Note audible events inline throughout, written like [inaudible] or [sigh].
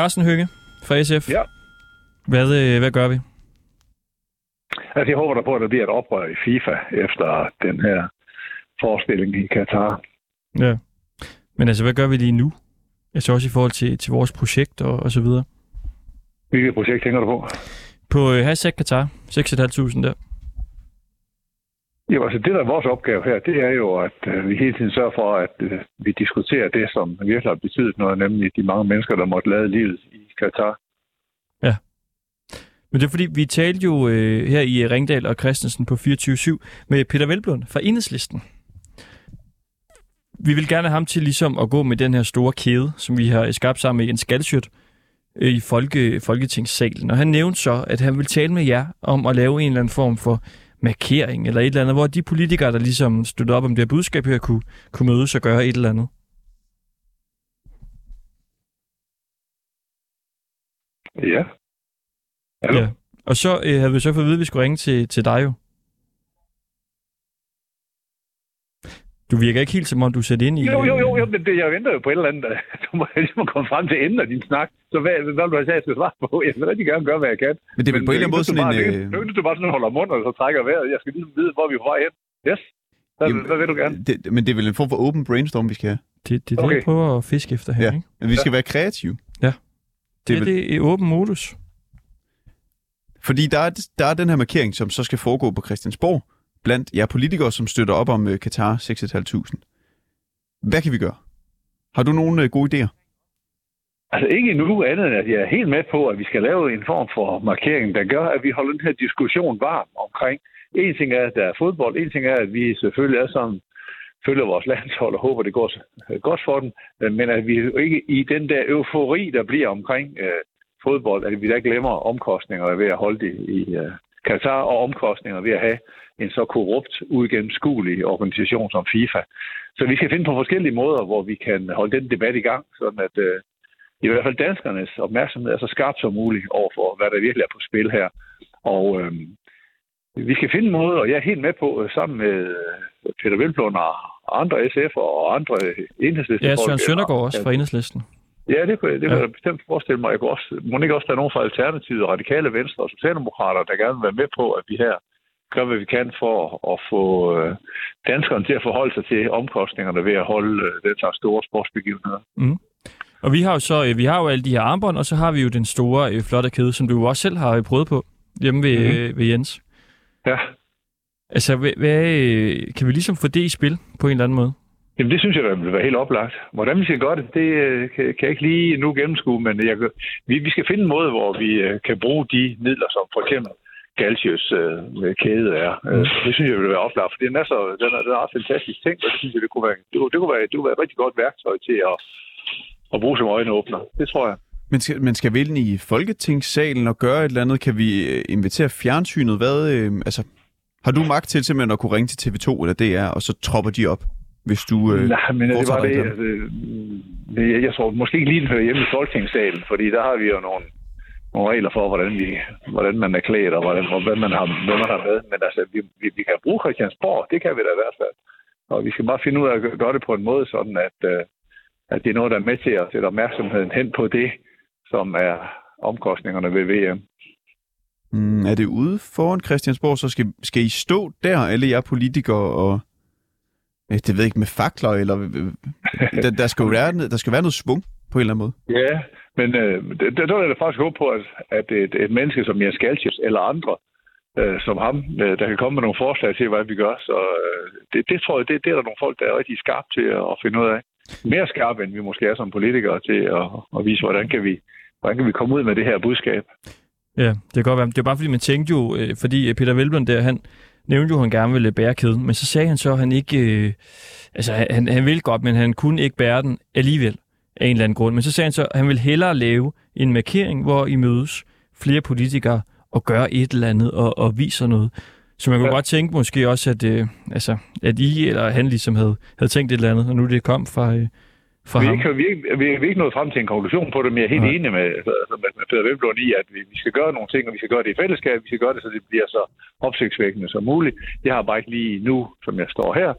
Carsten Hønge fra SF. Ja. Hvad, øh, hvad gør vi? Altså, jeg håber der på, at der bliver et oprør i FIFA efter den her forestilling i Katar. Ja. Men altså, hvad gør vi lige nu? Altså også i forhold til, til vores projekt og, og så videre. Hvilket projekt tænker du på? På øh, hashtag Qatar, 6.500 der. Jo, altså det, der er vores opgave her, det er jo, at øh, vi hele tiden sørger for, at øh, vi diskuterer det, som virkelig har betydet noget, nemlig de mange mennesker, der måtte lade livet i Katar. Men det er fordi, vi talte jo øh, her i Ringdal og Christensen på 24-7 med Peter Velblund fra Enhedslisten. Vi vil gerne have ham til ligesom at gå med den her store kæde, som vi har skabt sammen med Jens Galsjødt øh, i Folke, Folketingssalen. Og han nævnte så, at han vil tale med jer om at lave en eller anden form for markering eller et eller andet, hvor de politikere, der ligesom støtter op om det her budskab her, kunne, kunne mødes og gøre et eller andet. Ja. Hallo? Ja. Og så øh, havde vi så fået at vide, at vi skulle ringe til, til dig jo. Du virker ikke helt som om, du sætter ind i... Jo, jo, jo, jo men det, jeg venter jo på et eller andet. [laughs] Du må ligesom komme frem til enden af din snak. Så hvad, hvad vil du have sagt, jeg skal svare på? [laughs] Jeg vil rigtig gerne gøre, hvad jeg kan. Men det er vel på en eller anden måde sådan en... en... Øh, er du bare sådan, holder mund, og så trækker vejret. Jeg skal ligesom vide, hvor vi er på vej hen. Yes. Hvad, Jamen, hvad vil du gerne? det, men det er vel en form for open brainstorm, vi skal have. det, det er det, Okay. jeg prøver at fiske efter her, Ja. ikke? Men vi skal være kreative. Det, Det er det, vel- det er åben modus. Fordi der er, der er den her markering, som så skal foregå på Christiansborg, blandt jer politikere, som støtter op om uh, Katar 6.500. Hvad kan vi gøre? Har du nogle øh, gode idéer? Altså ikke endnu andet end, at jeg er helt med på, at vi skal lave en form for markering, der gør, at vi holder den her diskussion varm omkring. En ting er, at der er fodbold. En ting er, at vi selvfølgelig er sådan, følger vores landshold og håber, det går øh, godt for den. Øh, men at vi ikke i den der eufori, der bliver omkring øh, fodbold, at vi da glemmer omkostningerne ved at holde det i øh, Katar, og omkostninger ved at have en så korrupt, uigennemskuelig organisation som FIFA. Så vi skal finde på forskellige måder, hvor vi kan holde den debat i gang, sådan at øh, i hvert fald danskernes opmærksomhed er så skarp som muligt over for, hvad der virkelig er på spil her. Og øh, vi skal finde måder, og jeg er helt med på, øh, sammen med øh, Peter Velblom og andre SF og andre enhedslisten. Ja, Søren Søndergaard også fra Enhedslisten. Ja, det kunne, det Ja. kunne jeg bestemt forestille mig. Jeg kunne også, må ikke også der er nogen fra Alternativet, Radikale Venstre og Socialdemokrater, der gerne vil være med på, at vi her gør, hvad vi kan for at få øh, danskerne til at forholde sig til omkostningerne ved at holde øh, den slags store sportsbegivenheder. Og vi har jo så øh, vi har jo alle de her armbånd, og så har vi jo den store, flotte kæde, som du jo også selv har prøvet på hjemme ved, mm-hmm. ved Jens. Ja. Altså, hvad, hvad, kan vi ligesom få det i spil på en eller anden måde? Jamen, det synes jeg, der vil være helt oplagt. Hvordan vi skal gøre det, det kan, jeg ikke lige nu gennemskue, men jeg, vi, vi skal finde en måde, hvor vi kan bruge de midler, som for eksempel Galtius øh, kæde er. Mm. Det synes jeg vil være oplagt, for den er så den er, den er en fantastisk ting, og det synes jeg, det kunne være, det kunne, det kunne være, det kunne være et rigtig godt værktøj til at, at bruge som øjenåbner. Det tror jeg. Men skal, men skal vi ind i Folketingssalen og gøre et eller andet? Kan vi øh, invitere fjernsynet? Hvad, øh, altså, har du magt til simpelthen at kunne ringe til TV2 eller DR, og så tropper de op, hvis du... Øh, Nej, men det var det, altså, det, jeg tror måske ikke lige, hører hjemme i Folketingssalen, fordi der har vi jo nogle, nogle regler for, hvordan, vi, hvordan man er klædt, og hvordan, hvad man har, hvad man har med. Men altså, vi, vi, vi kan bruge Christiansborg, det kan vi da i hvert fald. Og vi skal bare finde ud af at gøre- det på en måde, sådan at, øh, at det er noget, der er med til at sætte opmærksomheden hen på det, som er omkostningerne ved VM. mm, er det ude foran Christiansborg, så skal, skal I stå der, alle jer politikere, og... Det ved jeg ikke, med fakler, eller... [laughs] Der, der, skal være, der skal være noget svung på en eller anden måde. Ja, men øh, der, der vil jeg faktisk håbe på, at, at et, et menneske som Jens Galtius eller andre øh, som ham, øh, der kan komme med nogle forslag til, hvad vi gør. Så øh, det, det tror jeg, det, det er der nogle folk, der er rigtig skarpe til at, at finde ud af. Mere skarpe, end vi måske er som politikere til at, at vise, hvordan kan vi hvordan kan vi komme ud med det her budskab. Ja, det kan godt være. Det er bare fordi, man tænkte jo, øh, fordi Peter Velblom der, han nævnte jo, at han gerne ville bære kæden, men så sagde han så, at han ikke, øh, altså han, han ville godt, men han kunne ikke bære den alligevel af en eller anden grund. Men så sagde han så, at han ville hellere lave en markering, hvor I mødes flere politikere og gør et eller andet og, og viser noget. Så man kunne ja. Ja. godt tænke måske også, at, øh, altså, at I eller han ligesom havde, havde tænkt et eller andet, og nu det kom fra, øh, fra Vi ham. ikke, vi, vi, vi er ikke nået frem til en konklusion på det, men jeg er helt Nej. enig med, altså, med, med Peter Velblom i, at vi, vi skal gøre nogle ting, og vi skal gøre det i fællesskab. Vi skal gøre det, så det bliver så opsigtsvækkende som muligt. Jeg har bare ikke lige nu, som jeg står her,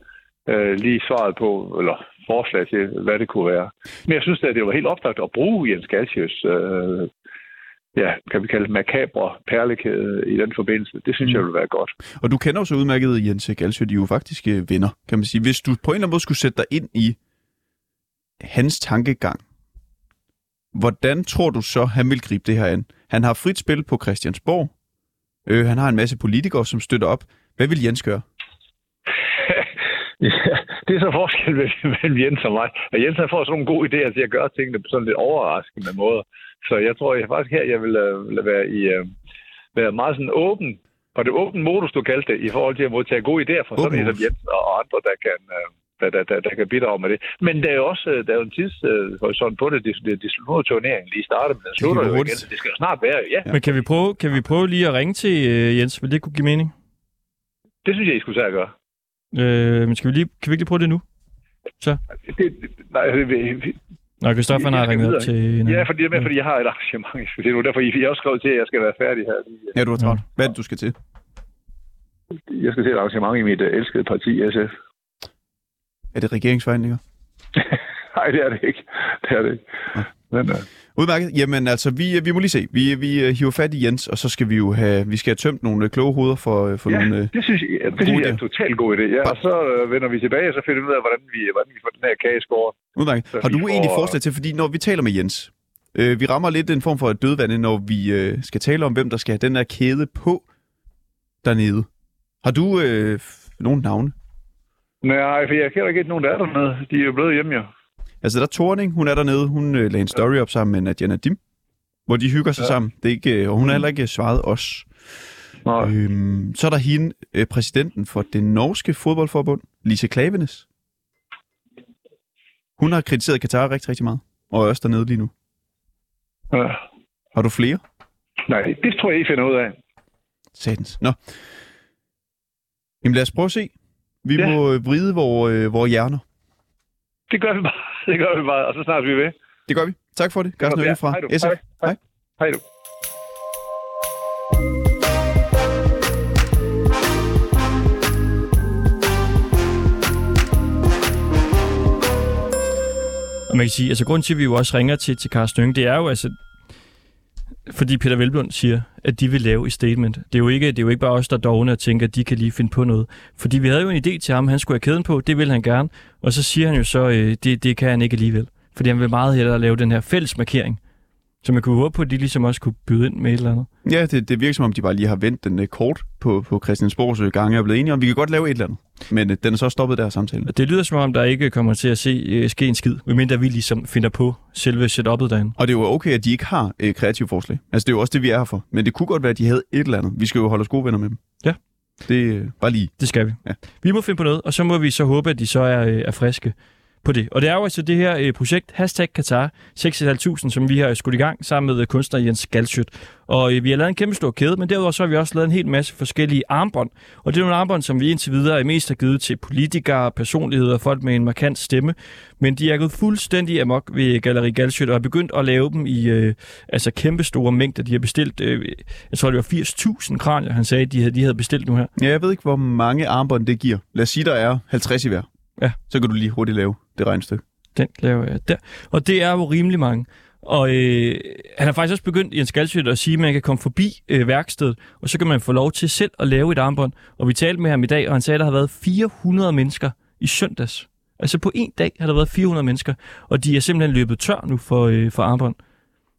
øh, lige svaret på, eller forslag til, hvad det kunne være. Men jeg synes, at det var helt oplagt at bruge Jens Galsjøs, øh, ja, kan vi kalde det makabre perlekæde i den forbindelse. Det synes mm. jeg vil være godt. Og du kender jo så udmærket Jens Galsjø, de er jo faktisk øh, venner, kan man sige. Hvis du på en eller anden måde skulle sætte dig ind i hans tankegang, hvordan tror du så, han vil gribe det her an? Han har frit spil på Christiansborg. Øh, han har en masse politikere, som støtter op. Hvad vil Jens gøre? [laughs] ja, det er så forskel mellem [laughs] Jens og mig. Og Jens har fået sådan nogle gode idéer til at gøre tingene på sådan lidt overraskende måder. Så jeg tror jeg faktisk her, jeg vil, uh, være, i, uh, være meget sådan åben, på det åbne modus, du kaldte det, i forhold til at modtage gode idéer fra sådan en som Jens og andre, der kan, uh, der, der, der, der kan bidrage med det. Men der er jo også der er jo en tidshorisont på det. Det, det, det slutter turneringen lige startet, men den slutter jo igen. Det skal jo snart være, ja. Men kan vi prøve, kan vi prøve lige at ringe til Jens? Vil det kunne give mening? Det synes jeg, I skulle tage at gøre. Øh, men skal vi lige, kan vi ikke lige prøve det nu? Så. Det, nej, det, Nå, Kristoffer har ringet op til... En, ja, fordi, det er med, fordi jeg har et arrangement. Det er nu derfor, I har også skrevet til, at jeg skal være færdig her. Ja, du har travlt. Hvad er det, du skal til? Jeg skal til et arrangement i mit uh, elskede parti, SF. Er det regeringsforhandlinger? [laughs] Nej, det er det ikke. Det er det ikke. Ja. Men, uh... Udmærket. Jamen altså, vi, vi må lige se. Vi, vi hiver fat i Jens, og så skal vi jo have, vi skal have tømt nogle kloge hoveder for, for ja, nogle det synes jeg, det synes jeg er en totalt god idé. Ja, og så vender vi tilbage, og så finder vi ud af, hvordan vi, hvordan vi får den her kage skåret. Udmærket. Så Har du får... egentlig forslag til, fordi når vi taler med Jens, øh, vi rammer lidt en form for dødvande, når vi øh, skal tale om, hvem der skal have den her kæde på dernede. Har du øh, nogle navne? Nej, for jeg kender ikke nogen, der er dernede. De er jo blevet hjemme, jo. Altså, der er Torning, hun er dernede. Hun øh, lagde en story op sammen med Nadia Nadim, hvor de hygger sig ja. sammen. Det er ikke, og hun har heller ikke svaret os. Nej. Øhm, så er der hende, øh, præsidenten for det norske fodboldforbund, Lise Klavenes. Hun har kritiseret Katar rigtig, rigtig meget, og er også dernede lige nu. Ja. Har du flere? Nej, det tror jeg, I finder ud af. Satans. Nå. Jamen lad os prøve at se. Vi ja. må øh, vride vores, øh, vores hjerner. Det gør vi bare. [laughs] Det gør vi bare, og så snart vi er ved. Det gør vi. Tak for det. Carsten Høgh fra Hej, SF. Hej. Hej. Hej du. Og man kan sige, altså grunden til, at vi jo også ringer til, til Carsten Høgh, det er jo altså, fordi Peter Velblund siger, at de vil lave et statement. Det er jo ikke, det er jo ikke bare os, der dogne og tænker, at de kan lige finde på noget. Fordi vi havde jo en idé til ham, han skulle have kæden på, det vil han gerne. Og så siger han jo så, øh, det, det kan han ikke alligevel. Fordi han vil meget hellere lave den her fælles markering. Så man kunne håbe på, at de ligesom også kunne byde ind med et eller andet. Ja, det, det virker som om, de bare lige har vendt den uh, kort på, på Christiansborgs øh, gange og blevet enige om, vi kan godt lave et eller andet. Men uh, den er så stoppet der samtale. Det lyder som om, der ikke kommer til at se uh, ske en skid, medmindre vi ligesom finder på selve setup'et derinde. Og det er jo okay, at de ikke har uh, kreative forslag. Altså, det er jo også det, vi er her for. Men det kunne godt være, at de havde et eller andet. Vi skal jo holde os gode venner med dem. Ja. Det er bare lige. Det skal vi. Ja. Vi må finde på noget, og så må vi så håbe, at de så er, er friske på det. Og det er jo altså det her øh, projekt, hashtag Katar 6.500, som vi har skudt i gang sammen med øh, kunstner Jens Galsøt. Og øh, vi har lavet en kæmpe stor kæde, men derudover så har vi også lavet en hel masse forskellige armbånd. Og det er nogle armbånd, som vi indtil videre er mest har givet til politikere, personligheder og folk med en markant stemme. Men de er gået fuldstændig amok ved Galeri Galsøt og har begyndt at lave dem i øh, altså kæmpe store mængder. De har bestilt, øh, jeg tror det var 80.000 kranier, han sagde, de havde, de havde bestilt nu her. Ja, jeg ved ikke, hvor mange armbånd det giver. Lad os sige, der er 50 i hver. Ja. Så kan du lige hurtigt lave det regnstykke. Den laver jeg der. Og det er jo rimelig mange. Og øh, han har faktisk også begyndt, Jens Galsøt, at sige, at man kan komme forbi øh, værkstedet, og så kan man få lov til selv at lave et armbånd. Og vi talte med ham i dag, og han sagde, at der har været 400 mennesker i søndags. Altså på en dag har der været 400 mennesker, og de er simpelthen løbet tør nu for, øh, for armbånd.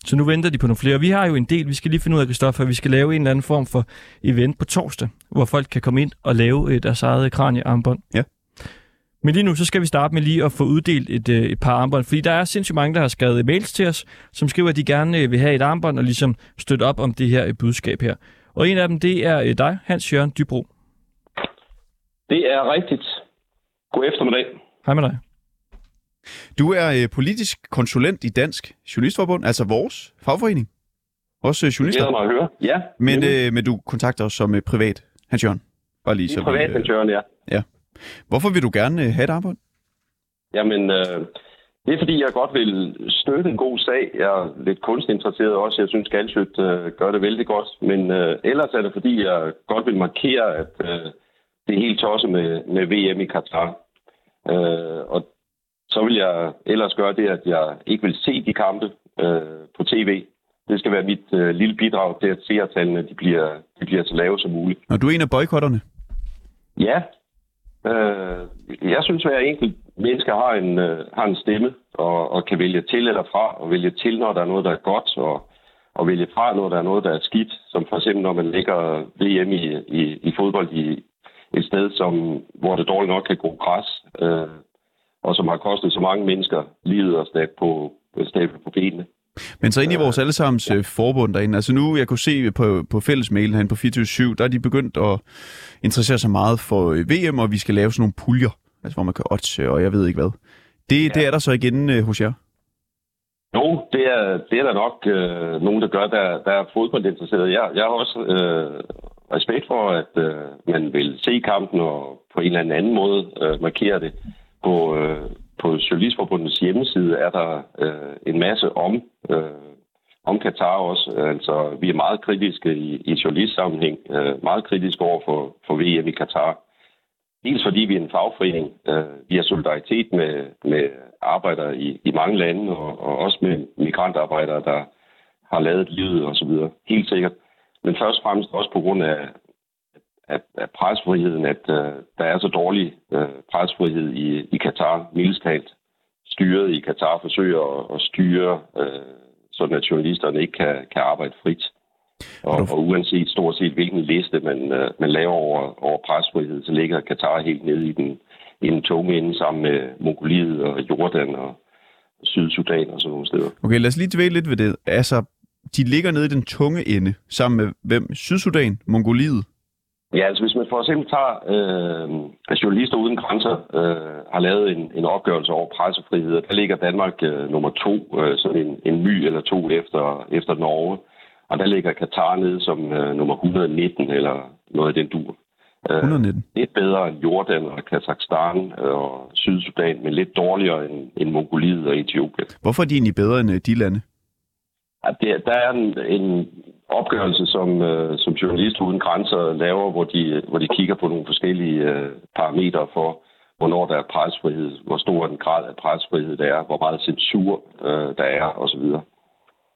Så nu venter de på nogle flere. Vi har jo en del, vi skal lige finde ud af, Kristoffer, vi skal lave en eller anden form for event på torsdag, hvor folk kan komme ind og lave øh, deres eget kraniearmbånd. Ja. Men lige nu, så skal vi starte med lige at få uddelt et, øh, et par armbånd, fordi der er sindssygt mange, der har skrevet mails til os, som skriver, at de gerne øh, vil have et armbånd og ligesom støtte op om det her øh, budskab her. Og en af dem, det er dig, Hans Jørgen Dybro. Det er rigtigt. God eftermiddag. Hej med dig. Du er politisk konsulent i Dansk Journalistforbund, altså vores fagforening. Også journalister. Det mig at høre. Ja. Men, øh, men du kontakter os som privat, Hans Jørgen. Bare lige, så privat, Hans Jørgen, ja. Ja. Hvorfor vil du gerne øh, have et arbejde? Jamen, øh, det er fordi, jeg godt vil støtte en god sag. Jeg er lidt kunstinteresseret også. Jeg synes, Galsøt øh, gør det vældig godt. Men øh, ellers er det fordi, jeg godt vil markere, at øh, det er helt tosset med, med VM i Katar. Øh, og så vil jeg ellers gøre det, at jeg ikke vil se de kampe øh, på tv. Det skal være mit øh, lille bidrag til, at seertallene de bliver, de bliver så lave som muligt. Og du er en af boykotterne? Ja. Øh, jeg synes, at hver enkelt menneske har en, øh, har en stemme, og, og kan vælge til eller fra, og vælge til, når der er noget, der er godt, og, og vælge fra, når der er noget, der er skidt. Som for eksempel, når man lægger VM i, i, i fodbold i et sted, som, hvor det dårligt nok kan gå græs, øh, og som har kostet så mange mennesker livet og stab på, stab på benene. Men så ind i vores allesammens ja. forbund derinde, altså nu, jeg kunne se på, på fælles mail herinde på 24 der er de begyndt at interessere sig meget for øh, VM, og vi skal lave sådan nogle puljer, altså hvor man kan oddse, og jeg ved ikke hvad. Det, ja. det er der så igen øh, hos jer? Jo, det er, det er der nok øh, nogen, der gør, der, der er fodboldinteresseret. Jeg, jeg har også øh, respekt for, at øh, man vil se kampen og på en eller anden måde øh, markere det. På, øh, på Journalistforbundets hjemmeside er der øh, en masse om, øh, om Katar også. Altså, vi er meget kritiske i, i journalistsammenhæng, øh, meget kritiske over for, for VM i Katar. Dels fordi vi er en fagforening. Øh, vi har solidaritet med, med arbejdere i, i mange lande, og, og også med migrantarbejdere, der har lavet livet osv. Helt sikkert. Men først og fremmest også på grund af, af, af presfriheden, at uh, der er så dårlig uh, presfrihed i, i Katar, mildestalt. Styret i Katar forsøger at, at styre, uh, sådan at journalisterne ikke kan, kan arbejde frit. Og, og uanset stort set hvilken liste man, uh, man laver over, over presfrihed, så ligger Katar helt nede i den, i den tunge ende sammen med Mongoliet og Jordan og Sydsudan og sådan nogle steder. Okay, lad os lige dvæle lidt ved det. Altså, de ligger nede i den tunge ende, sammen med hvem? Sydsudan? Mongoliet? Ja, altså hvis man for eksempel tager øh, Journalister Uden Grænser, øh, har lavet en, en opgørelse over pressefrihed, der ligger Danmark øh, nummer to, øh, sådan en, en my eller to efter, efter Norge. Og der ligger Katar nede som øh, nummer 119 eller noget af den dur. 119. Øh, lidt bedre end Jordan og Kazakhstan og Sydsudan, men lidt dårligere end, end Mongoliet og Etiopien. Hvorfor er de egentlig bedre end øh, de lande? Det, der er en, en opgørelse, som, øh, som journalist uden grænser laver, hvor de, hvor de kigger på nogle forskellige øh, parametre for, hvornår der er presfrihed, hvor stor en grad af presfrihed der er, hvor meget censur øh, der er osv.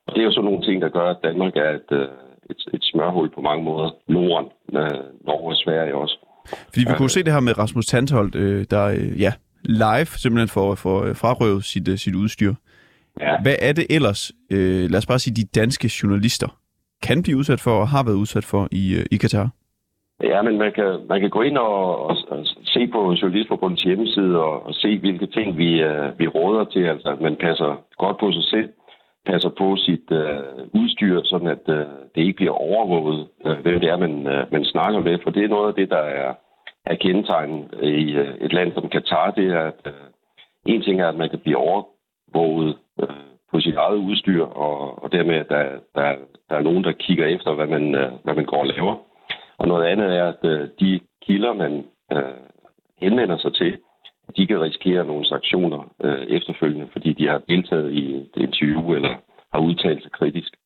Og det er jo sådan nogle ting, der gør, at Danmark er et, øh, et, et smørhul på mange måder. Norden, øh, Norge og Sverige også. Fordi vi kunne se det her med Rasmus Tantholdt, øh, der øh, ja, live simpelthen for, for øh, frarøvet sit, øh, sit udstyr. Ja. Hvad er det ellers, øh, lad os bare sige, de danske journalister kan blive udsat for og har været udsat for i, øh, i Katar? Ja, men man kan, man kan gå ind og, og, og se på Journalistforbundets hjemmeside og, og se, hvilke ting vi, uh, vi råder til. Altså, at man passer godt på sig selv, passer på sit uh, udstyr, sådan at uh, det ikke bliver overvåget, uh, hvem det er, man, uh, man snakker med. For det er noget af det, der er, er kendetegnet i uh, et land som Katar. Det er, at uh, en ting er, at man kan blive overvåget uh, på sit eget udstyr, og, og dermed at der, der, der er nogen, der kigger efter, hvad man, uh, hvad man går og laver. Og noget andet er, at uh, de kilder, man uh, henvender sig til, de kan risikere nogle sanktioner uh, efterfølgende, fordi de har deltaget i et interview eller har udtalt sig kritisk.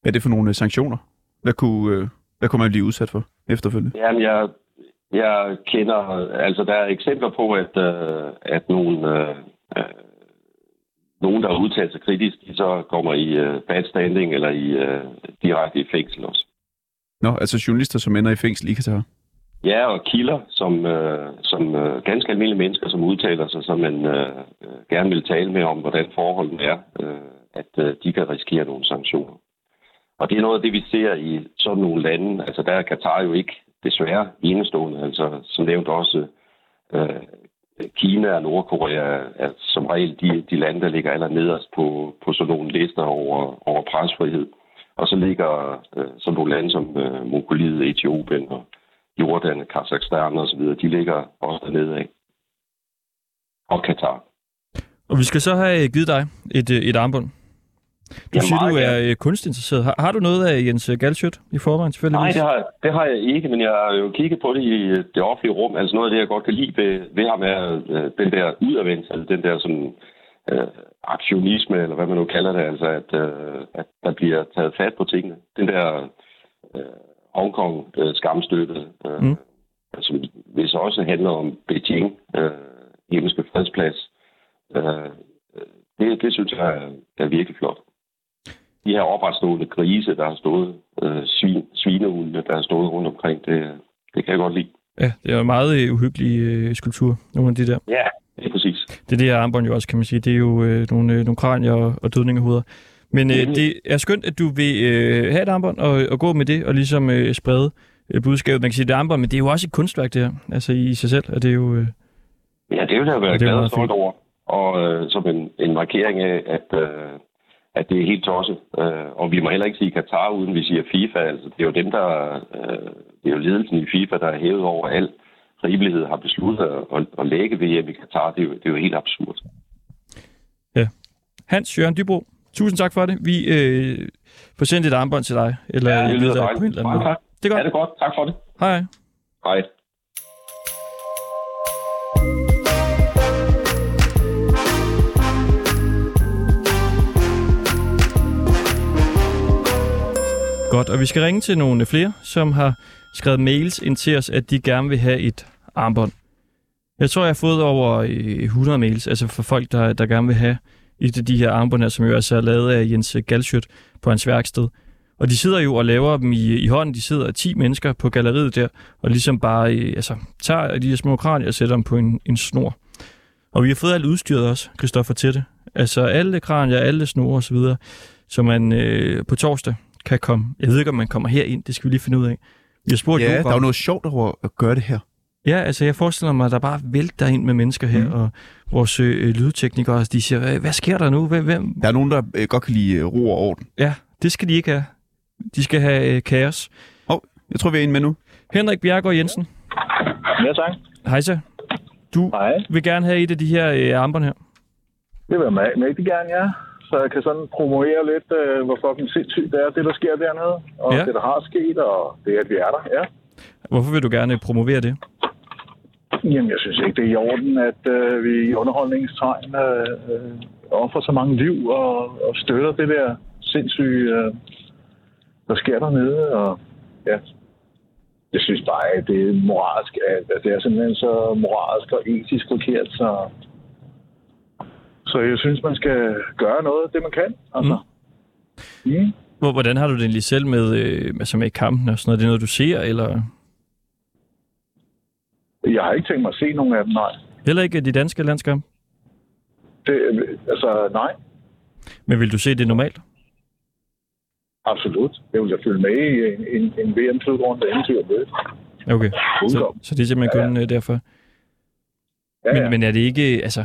Hvad er det for nogle sanktioner? Hvad kunne, uh, hvad kunne man blive udsat for efterfølgende? Jamen, jeg, jeg kender, altså der er eksempler på, at, uh, at nogle, uh, nogen, der har udtalt sig kritisk, de så kommer i uh, bad standing eller i uh, direkte i fængsel også. Nå, altså journalister, som ender i fængsel i Katar? Ja, og kilder, som, uh, som uh, ganske almindelige mennesker, som udtaler sig, som man uh, gerne vil tale med om, hvordan forholdene er, uh, at uh, de kan risikere nogle sanktioner. Og det er noget af det, vi ser i sådan nogle lande. Altså der er Katar jo ikke desværre enestående. Altså som nævnt også uh, Kina og Nordkorea er som regel de, de lande, der ligger aller nederst på, på sådan nogle lister over, over presfrihed. Og så ligger øh, sådan nogle lande som øh, Mongoliet, Etiopien og Jordan, Kazakhstan osv., de ligger også dernede af. Og Katar. Og vi skal så have givet dig et, øh, et armbånd. Du ja, siger, du er. Øh, kunstinteresseret. Har, har du noget af Jens Galschødt i forvejen tilfældigvis? Nej, det har, det har jeg ikke, men jeg har jo kigget på det i øh, det offentlige rum. Altså noget af det, jeg godt kan lide ved, ved ham, er øh, den der udadvendt, altså den der sådan, øh, aktionisme, eller hvad man nu kalder det, altså at, øh, at der bliver taget fat på tingene. Den der øh, Hongkong-skamstøtte, øh, mm. altså, hvis også handler om Beijing, øh, hjemmeske fredsplads, synes jeg er, er virkelig flot. De her opretstående grise, der har stået, øh, svin, svinehundene, der har stået rundt omkring, det, det kan jeg godt lide. Ja, det er en meget øh, uhyggelig øh, skulptur, nogle af de der. Ja, det er præcis. Det er det her armbånd jo også, kan man sige. Det er jo øh, nogle, øh, nogle kranier og, og dødningehoveder. Men øh, det er skønt, at du vil øh, have et armbånd og, og gå med det, og ligesom øh, sprede øh, budskabet. Man kan sige, det er armbånd, men det er jo også et kunstværk, det her. Altså i sig selv, og det er jo... Øh, Ja, det vil jeg være er glad og stolt over. Og øh, som en, en markering af, at, øh, at det er helt tosset. Øh, og vi må heller ikke sige Katar, uden vi siger FIFA. Altså, det er jo dem, der... Øh, det er jo ledelsen i FIFA, der er hævet over al rimelighed, har besluttet at, at, lægge VM i Katar. Det er jo, det er jo helt absurd. Hans Jørgen Dybro, tusind tak for det. Vi øh, får sendt et armbånd til dig. Eller Ja, det et lyder dejligt. Det er Ja, godt. det er godt. Tak for det. Hej. hej. Godt, og vi skal ringe til nogle flere, som har skrevet mails ind til os, at de gerne vil have et armbånd. Jeg tror, jeg har fået over øh, 100 mails, altså for folk, der, der gerne vil have et af de her armbånd her, som jo altså er lavet af Jens Galschødt på hans værksted. Og de sidder jo og laver dem i, i hånden. De sidder 10 mennesker på galleriet der, og ligesom bare øh, altså, tager de her små kranier og sætter dem på en, en snor. Og vi har fået alt udstyret også, Christoffer, til det. Altså alle kranier, alle snore osv., så man øh, på torsdag kan komme. Jeg ved ikke, om man kommer herind, det skal vi lige finde ud af. Vi har spurgt Ja, der er jo noget sjovt over at gøre det her. Ja, altså jeg forestiller mig, at der bare vælter ind med mennesker her, Mm. og vores øh, lydteknikere, de siger, hvad, sker der nu? Hvem, hvem? Der er nogen, der øh, godt kan lide øh, ro og orden. Ja, det skal de ikke have. De skal have øh, kaos. Jeg tror, vi er en med nu. Henrik Bjergård Jensen, Ja, tak. hej så. Du Hej. vil gerne have et af de her øh, armbånd her. Det vil jeg mægtig gerne, ja. Så jeg kan sådan promovere lidt, øh, hvor fucking sindssygt det er, det der sker dernede. Og Ja. det, der har sket, og det, at vi er der, ja. Hvorfor vil du gerne promovere det? Jamen, jeg synes ikke, det er i orden, at øh, vi i underholdningstegn øh, øh, offrer så mange liv og, og støtter det der sindssyge, øh, der sker dernede. Og ja, jeg synes bare, at det er moralsk, at, at det er simpelthen så moralsk og etisk forkert, så... Så jeg synes, man skal gøre noget af det, man kan. Altså. Mm. Mm. Hvor- Hvordan har du det egentlig selv med, øh, altså med kampen og sådan noget? Det er noget, du ser, eller Jeg har ikke tænkt mig at se nogen af dem, nej. heller ikke de danske landskampe? Det, altså, nej. Men vil du se det normalt? Absolut. Jeg vil da følge med i en, en, en VM-slutrunde, inden til. Okay, så, så det er simpelthen kun øh, derfor. Ja, Men, ja. men er det ikke, altså,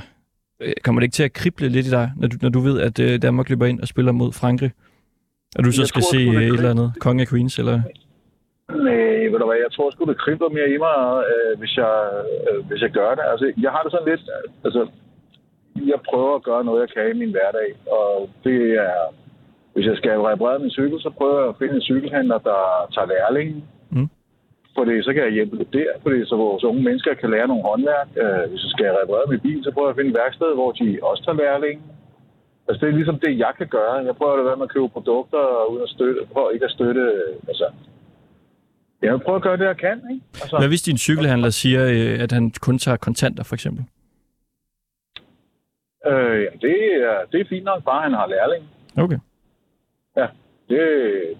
kommer det ikke til at krible lidt i dig, når du, når du ved, at øh, Danmark løber ind og spiller mod Frankrig? Og du så Jeg skal tror se øh, et eller andet Konge af Queens, eller? Nej, ved du hvad, jeg tror sgu, det kribler mere i mig, øh, hvis, jeg, øh, hvis jeg gør det. Altså, jeg har det sådan lidt, øh, altså, jeg prøver at gøre noget, jeg kan i min hverdag, og det er, hvis jeg skal reparere min cykel, så prøver jeg at finde en cykelhandler, der tager lærling. Fordi så kan jeg hjælpe lidt der, fordi så vores unge mennesker kan lære nogle håndværk. Øh, hvis jeg skal reparere min bil, så prøver jeg at finde et værksted, hvor de også tager lærling. Altså, det er ligesom det, jeg kan gøre. Jeg prøver at være med at købe produkter uden at støtte, prøver ikke at støtte, øh, altså, jeg vil prøve at gøre det, jeg kan, ikke? Altså, Hvad hvis din cykelhandler siger, øh, at han kun tager kontanter, for eksempel? øh, jamen, det, er, det er fint nok, bare han har lærling. Okay. Ja, det,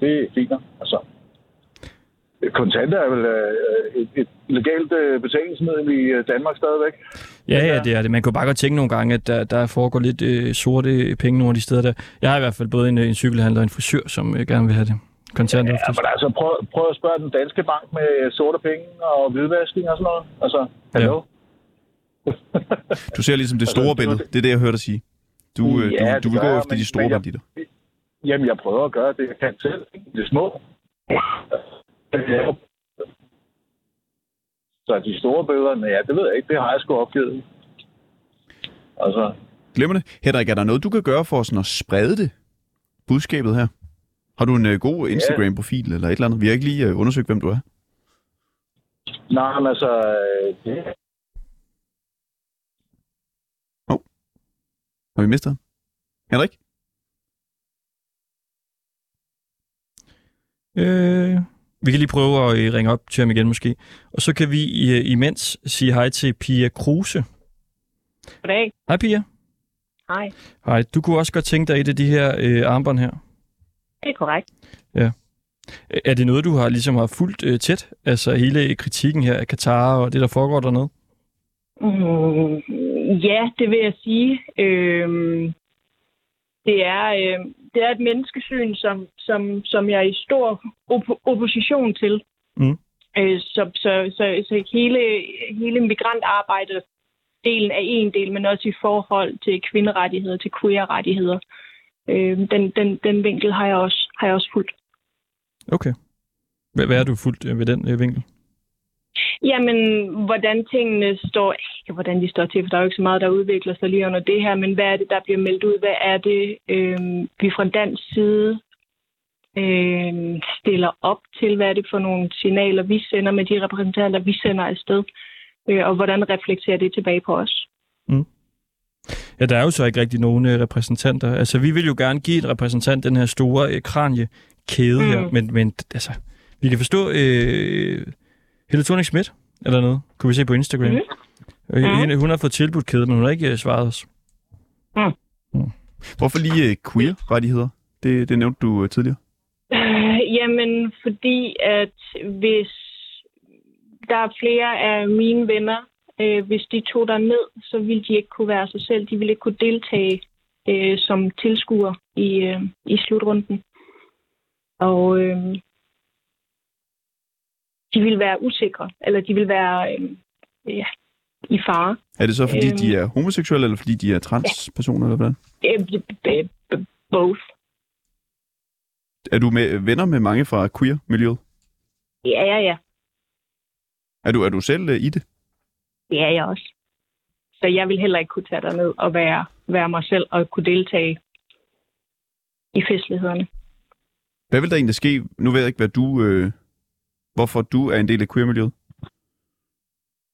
det er fint nok. Altså, kontanter er vel øh, et, et legalt øh, betalingsmiddel i øh, Danmark stadigvæk. Ja, ja, det er det. Man kunne bare godt tænke nogle gange, at der, der foregår lidt øh, sorte penge nogle af de steder der. Jeg har i hvert fald både en, en cykelhandler og en frisør, som øh, gerne vil have det. Kontanter Ja, oftest. men altså, prøv, prøv at spørge den danske bank med sorte penge og hvidvaskning og sådan noget. Altså, hallo? [laughs] Du ser ligesom det store Altså, billede. Det er det, jeg hørte dig sige. Du, øh, Ja, du, du vil gør gå jeg, efter men- de store banditter. Jamen, jeg prøver at gøre det, jeg kan selv. Det små. Så de store bøder, men ja, det ved jeg ikke. Det har jeg sgu opgivet. Altså, Glemmer det. Henrik, er der noget, du kan gøre for sådan at sprede det? Budskabet her? Har du en øh, god Instagram-profil eller et eller andet? Vi har ikke lige øh, undersøgt, hvem du er. nej, men altså, øh, det, Har vi mistet ham? Henrik? Øh, vi kan lige prøve at øh, ringe op til ham igen måske. Og så kan vi øh, imens sige hej til Pia Kruse. Goddag. Hej Pia. Hej. Hej, du kunne også godt tænke dig et af de her øh, armbånd her. Det er korrekt. Er det noget, du har ligesom har fulgt øh, tæt? Altså hele kritikken her af Katar og det, der foregår dernede? Mm, ja, det vil jeg sige. Øhm, det, er, øh, det er et menneskesyn, som, som, som jeg er i stor op- opposition til. Mm. Øh, så, så, så, så hele, hele migrantarbejdet delen er en del, men også i forhold til kvinderettigheder, til queer-rettigheder. Øh, den, den, den vinkel har jeg også, har jeg også fulgt. Okay. Hvad, hvad er du fuldt øh, ved den øh, vinkel? Jamen, hvordan tingene står, ikke hvordan de står til, for der er jo ikke så meget, der udvikler sig lige under det her, men hvad er det, der bliver meldt ud? Hvad er det, øh, vi fra dansk side øh, stiller op til? Hvad er det for nogle signaler, vi sender med de repræsentanter, vi sender afsted? Øh, og hvordan reflekterer det tilbage på os? Ja, der er jo så ikke rigtig nogen øh, repræsentanter. Altså, vi vil jo gerne give en repræsentant den her store øh, kraniekæde mm. her, Mm. men, men altså, vi kan forstå øh, Helle thorning Schmidt eller noget, kunne vi se på Instagram. Mm. Hende- Hun har fået tilbudt kæde, men hun har ikke øh, svaret os. Hvorfor lige øh, queer-rettigheder? Det, det nævnte du tidligere. Øh, jamen, fordi at hvis der er flere af mine venner, øh, hvis de tog der ned, så ville de ikke kunne være sig selv. De ville ikke kunne deltage øh, som tilskuer i, øh, i slutrunden. Og øh, de ville være usikre, eller de ville være øh, ja, i fare. Er det så, fordi Øhm. de er homoseksuelle, eller fordi de er transpersoner, eller hvordan? Øh, b- both. Er du med, venner med mange fra queer-miljøet? Ja, ja, ja. Er du, er du selv øh, i det? Det er jeg også. Så jeg vil heller ikke kunne tage ned og være, være mig selv og kunne deltage i festlighederne. Hvad vil der egentlig ske? Nu ved jeg ikke, hvad du... Øh, hvorfor du er en del af queer-miljøet.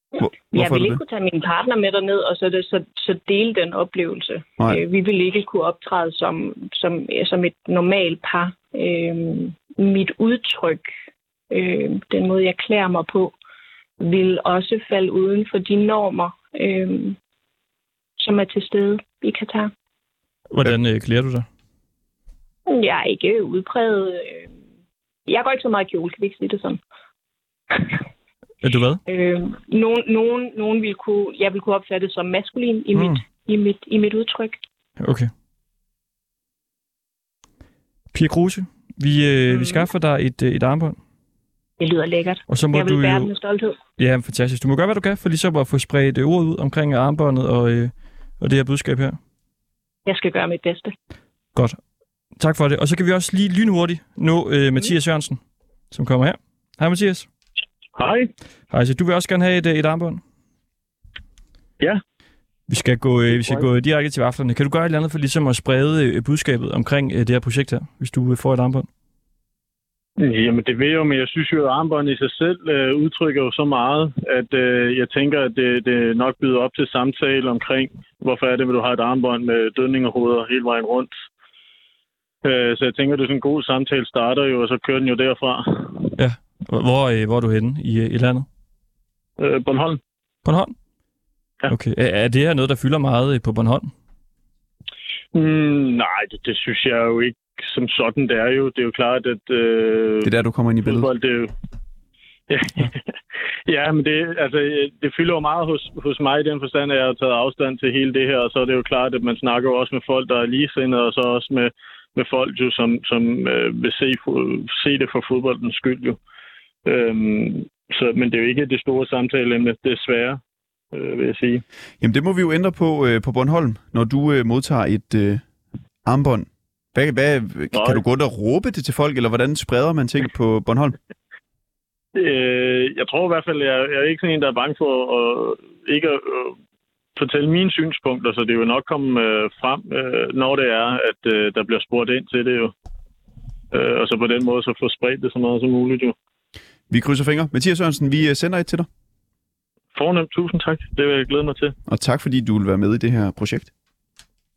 Hvor, Jeg hvorfor vil du ikke det? kunne tage min partner med derned og så, det, så, så dele den oplevelse. Nej. Øh, vi vil ikke kunne optræde som, som, som et normalt par. Øh, mit udtryk, øh, den måde jeg klæder mig på, vil også falde uden for de normer, øh, som er til stede i Katar. Hvordan øh, klæder du dig? Jeg er ikke udpræget. Øh, jeg går ikke så meget i kjole, kan vi ikke sige det sådan. Er du hvad? Øh, nogen, nogen, nogen vil kunne, jeg vil kunne opfatte det som maskulin i, Mm. mit, i, mit, i mit udtryk. Okay. Pia Kruse, vi, øh, Mm. vi skaffer dig et, øh, et armbånd, Det lyder lækkert. og så må Jeg du vil bære jo... med stolthed. Ja, fantastisk. Du må gøre, hvad du kan, for ligesom at få spredt øh, ordet ud omkring armbåndet og, øh, og det her budskab her. Jeg skal gøre mit bedste. Godt. Tak for det. Og så kan vi også lige lynhurtigt nå øh, Mathias Jørgensen, som kommer her. Hej Mathias. Hej. Hej, så du vil også gerne have et, øh, et armbånd? Ja. Vi skal gå, øh, vi skal gå direkte til vaflerne. Kan du gøre et eller andet for ligesom at sprede øh, budskabet omkring øh, det her projekt her, hvis du får et armbånd? Jamen, det ved jeg jo, men jeg synes jo, at armbånd i sig selv øh, udtrykker jo så meget, at øh, jeg tænker, at det, det nok byder op til samtale omkring, hvorfor er det, at du har et armbånd med dødningerhoveder hele vejen rundt. Øh, så jeg tænker, at det er sådan en god samtale starter jo, og så kører den jo derfra. Hvor, hvor, øh, hvor er du henne i, øh, i landet? Øh, Bornholm. Bornholm? Ja. Okay. Er, er det her noget, der fylder meget øh, på Bornholm? Mm, nej, det, det synes jeg jo ikke som sådan. Det er jo, det er jo klart, at øh, Det er der, du kommer ind i billedet. fodbold, det er jo... Ja, [laughs] ja, men det, altså, det fylder jo meget hos, hos mig i den forstand, at jeg har taget afstand til hele det her, og så er det jo klart, at man snakker jo også med folk, der er ligesindede, og så også med, med folk, jo, som, som øh, vil se, se det for fodboldens skyld. Jo. Øhm, så, men det er jo ikke det store samtaleemne, desværre, øh, vil jeg sige. Jamen, det må vi jo ændre på øh, på Bornholm, når du øh, modtager et øh, armbånd. Hvad, hvad, kan du gå og råbe det til folk, eller hvordan spreder man ting på Bornholm? Øh, jeg tror i hvert fald, jeg, jeg er ikke sådan en, der er bange for at, ikke at, at fortælle mine synspunkter, så det vil nok komme øh, frem, øh, når det er, at øh, der bliver spurgt ind til det jo. Øh, og så på den måde så få spredt det så meget som muligt jo. Vi krydser fingre. Mathias Sørensen, vi øh, sender et til dig. Fornemt, tusind tak. Det vil jeg glæde mig til. Og tak, fordi du vil være med i det her projekt.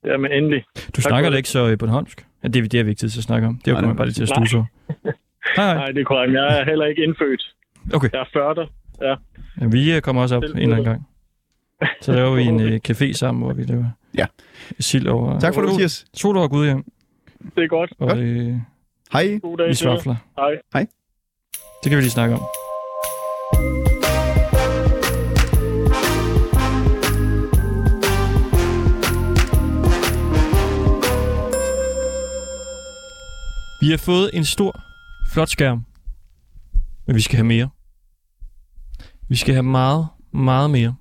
Jamen endelig. Du for snakker da det. ikke så øh, Bornholmsk? Ja, det, er- det er vigtigt at snakke om. Det kommer bare lige til at Nej. stuse over. [laughs] Hej, hej. Nej, det er korrekt. Jeg er heller ikke indfødt. Okay. Jeg er 40. Ja. Ja, vi øh, kommer også op en eller anden gang. Så laver vi en øh, café sammen, hvor vi laver Ja. Sild over... Tak for det, Mathias. Sol over Gud, ja. Det er godt. Og Godt. øh, Hej. God dag i svafler. Hej. Det kan vi lige snakke om. Vi har fået en stor, flot skærm. Men vi skal have mere. Vi skal have meget, meget mere.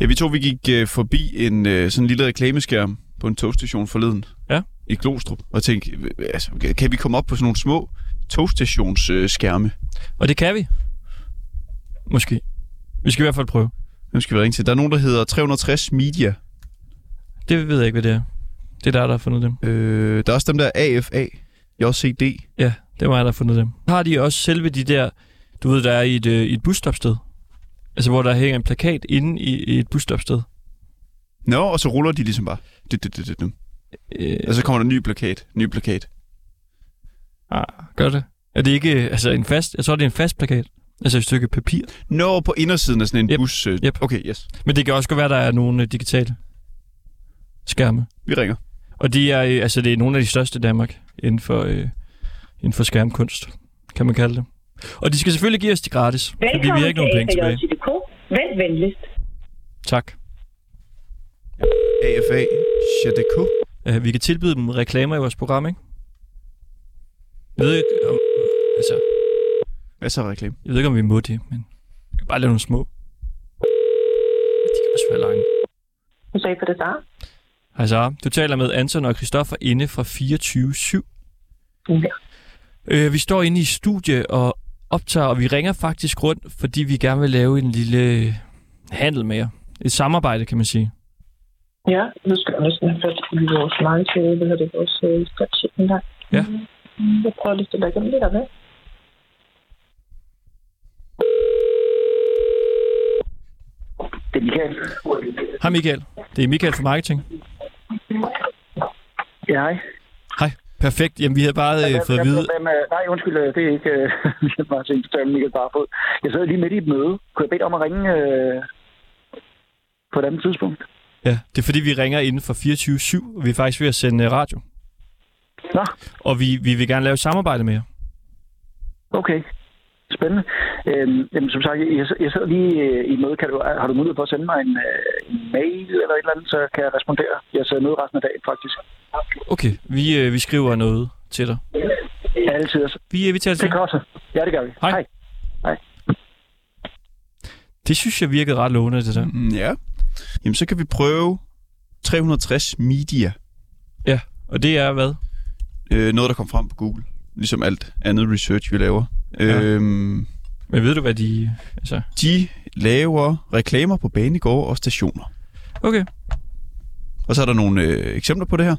Ja, vi to vi gik øh, forbi en øh, sådan en lille reklameskærm på en togstation forleden. Ja. I Glostrup. Og tænkte, altså, kan vi komme op på sådan nogle små togstationsskærme? Skærme? Og det kan vi. Måske. Vi skal i hvert fald prøve. Hvem skal vi ringe til? Der er nogen, der hedder 360 Media. Det ved jeg ikke, hvad det er. Det er der, der har fundet dem. Øh, der er også dem der AFA, JCD. Ja, det var jeg, der har fundet dem. Har de også selve de der, du ved, der er i et, øh, et busstopsted? Altså, hvor der hænger en plakat inde i, i et busstopsted. Nå, og så ruller de ligesom bare. Det, det, det, det. Øh, Og så kommer der en ny plakat. Ny plakat. Ah, gør det? Er det ikke altså en fast... Jeg tror, det er en fast plakat. Altså et stykke papir. Nå, på indersiden af sådan en Yep. bus. Øh, Yep. Okay, yes. Men det kan også godt være, der er nogle øh, digitale skærme. Vi ringer. Og de er, øh, altså, det er nogle af de største i Danmark inden for, øh, inden for skærmkunst, kan man kalde det. Og de skal selvfølgelig give os de gratis, fordi vi har ikke nogen penge tilbage. Vent venligst. Tak. AFA, JDK. Uh, vi kan tilbyde dem reklamer i vores program, ikke? Jeg ved ikke, om, altså, Hvad så reklame? jeg ved ikke, om vi må det, men vi kan bare lave nogle små. De kan også være lange. Du sagde på det der. Hej Sara, du taler med Anton og Christoffer inde fra 24-7. Ja. Øh, vi står inde i studie og optager, og vi ringer faktisk rundt, fordi vi gerne vil lave en lille handel med jer. Et samarbejde, kan man sige. Ja, nu skal jeg næsten have fat i vores til, hvad hedder det, vores øh, strategi en gang. Ja. Jeg prøver lige at stille igennem lidt af det. Det er Michael. Hej Michael. Det er Michael fra Marketing. Ja, hej. Hej. Perfekt. Jamen, vi havde bare øh, fået at vide... Hvem, øh, nej, undskyld, øh, det er ikke øh, [laughs] Michael Martin, det er Michael Barfod. Jeg sad lige midt i et møde. Kunne jeg bede om at ringe øh, på et andet tidspunkt? Ja, det er fordi, vi ringer inden for 24-7, og vi er faktisk ved at sende øh, radio. Nå, Og vi, vi vil gerne lave et samarbejde med jer. okay. Spændende. Øhm, jamen, som sagt, jeg, jeg sidder lige øh, i møde. Kan du, har du mulighed for at sende mig en, øh, en mail eller et eller andet, så kan jeg respondere? Jeg sidder møde resten af dagen, faktisk. Okay, vi, øh, vi skriver noget til dig. Altid. Vi, øh, vi tager Det er til. godt. Ja, det gør vi. Hej. Hej. Det synes jeg virkede ret lovende, det der. Mm, ja. Jamen, så kan vi prøve 360 Media. Ja, og det er hvad? Øh, noget, der kom frem på Google. Ligesom alt andet research, vi laver. Ja. Ja. Øhm, Men ved du, hvad de... Altså... de laver reklamer på banegårde og stationer. Okay. Og så er der nogle øh, eksempler på det her.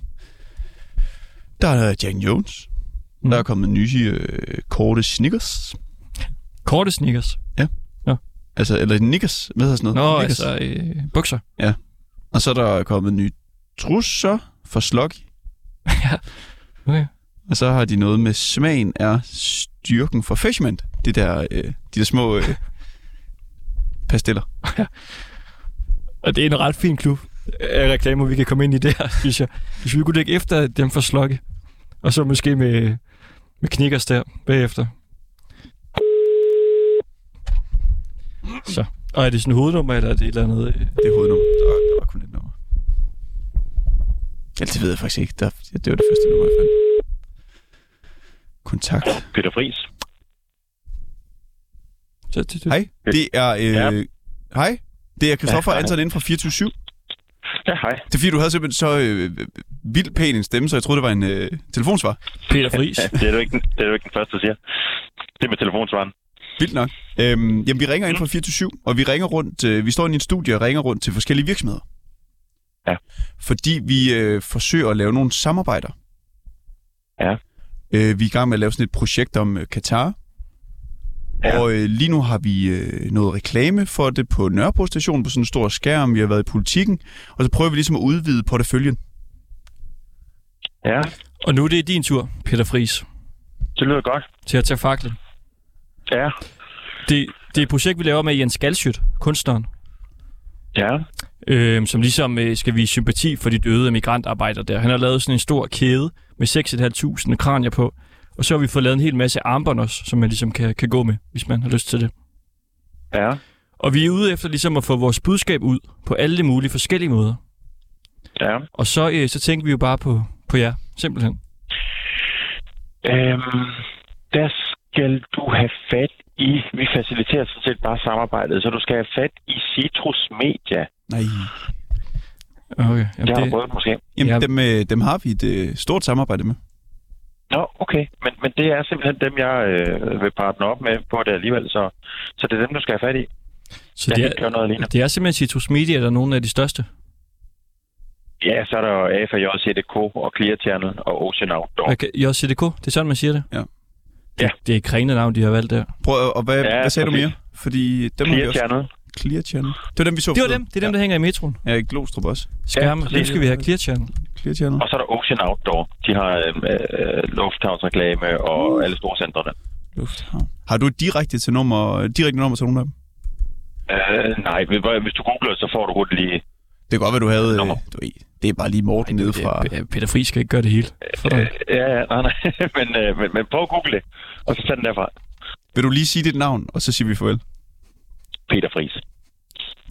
Der er Jack Jones. Mm. Der er kommet nye øh, korte sneakers. Korte sneakers. Altså, eller knickers. Hvad hedder sådan Nå, noget? Knickers. altså øh, bukser. Og så er der kommet nye trusser for sloggy. [laughs] Okay. Og så har de noget med smagen er styrken for fashionment. Det der, øh, de der små øh, [laughs] pastiller. Og det er en ret fin klub af reklamer, vi kan komme ind i der, [laughs] synes jeg. Hvis vi kunne dække efter dem for slokke. Og så måske med, med knikkers der bagefter. Så. Og er det sådan hovednummer, eller er det et eller andet? øh? Det er hovednummer. Der var, der var kun et nummer. Ja, det ved jeg faktisk ikke. Der, det var det første nummer, jeg fandt. Kontakt. Peter Friis. Så, det, det. Hej, det er... Øh, Ja. Hej, det er Christoffer Ja. Anton inden fra 24 Ja, hej. Det er fordi, du havde simpelthen så øh, vildt pæn en stemme, så jeg troede, det var en øh, telefonsvar. Peter Friis. Ja, [laughs] det er du ikke, det er du ikke den første, der siger. Det med telefonsvaren. Vildt nok. Øhm, jamen, vi ringer ind fra 24 og vi ringer rundt, øh, vi står i en studie og ringer rundt til forskellige virksomheder. Ja. Fordi vi øh, forsøger at lave nogle samarbejder. Ja. Øh, vi er i gang med at lave sådan et projekt om øh, Katar. Ja. Og øh, lige nu har vi øh, noget reklame for det på Nørrebro station på sådan en stor skærm. Vi har været i politikken. Og så prøver vi ligesom at udvide porteføljen. Ja, Og nu er det din tur, Peter Friis, det lyder godt. til at tage faklen. Ja, Det, det er et projekt, vi laver med Jens Galsjøt, kunstneren. ja. Øh, som ligesom øh, skal vise sympati for de døde migrantarbejdere der. Han har lavet sådan en stor kæde med 6.500 kranier på, og så har vi fået lavet en hel masse armbånd også, som man ligesom kan, kan gå med, hvis man har lyst til det. Ja. Og vi er ude efter ligesom at få vores budskab ud på alle de mulige forskellige måder. Ja. Og så, øh, så tænker vi jo bare på, på jer, simpelthen. Øhm, der skal du have fat i, vi faciliterer sådan set bare samarbejdet, så du skal have fat i Citrus Media. Nej. Okay, Det har du det, prøvet måske. Jamen, Ja. dem, øh, dem har vi et øh, stort samarbejde med. Nå, okay. Men, men det er simpelthen dem, jeg øh, vil partner op med på det alligevel, så, så det er dem, du skal have fat i. så Jeg det er, noget alene. det er simpelthen Citrus Media, der er nogle af de største. Ja, så er der AFJ, CDK og Clear Channel og Ocean Outdoor. Okay, JCDK, det er sådan, man siger det? Ja. Det, det er kræne navn, de har valgt der. Prøv, at- og hvad, Ja, hvad sagde du præcis. mere? Fordi dem har vi Clear også... Channel. Clear Channel. Det var dem, vi så Det var dem, det er dem, der hænger i metroen. Ja, i Glostrup også. Skærme, præcis. dem skal vi have Clear Channel. Clear Channel. Og så er der Ocean Outdoor. De har øh, øh, lufthavnsreklame og alle store centrene. Lufthavn. Har du et direkte til nummer, direkte nummer til nogle af dem? Øh, nej, hvis- hvis du googler, så får du hurtigt lige... Det kan godt være, du havde... Øh, Nummer. du det er bare lige Morten nede fra... Ja, Peter Friis skal ikke gøre det hele for dig. Øh, ja, ja, nej, nej. [laughs] men, øh, men, men prøv at google det, og så tag den derfra. Vil du lige sige dit navn, og så siger vi farvel? Peter Friis.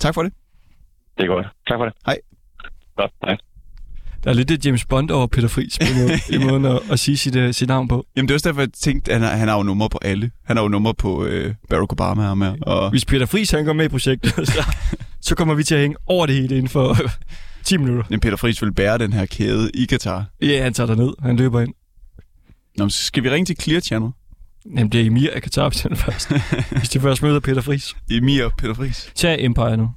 Tak for det. Det er godt. Tak for det. Hej. Godt, hej. Der er lidt det James Bond over Peter Friis på måde, [laughs] i måden at, at sige sit, uh, sit navn på. Jamen, det er også derfor, jeg tænkte, at han har, han har jo nummer på alle. Han har jo nummer på øh, Barack Obama her med. Og... Hvis Peter Friis han går med i projektet, [laughs] så, så kommer vi til at hænge over det hele inden for [laughs] 10 minutter. Men Peter Friis vil bære den her kæde i Katar. Ja, han tager der ned. Han løber ind. Nå, så skal vi ringe til Clear Channel? Jamen, det er Emir af Katar, hvis han først. [laughs] hvis de først møder Peter Friis. Emir og Peter Friis. Tag Empire nu.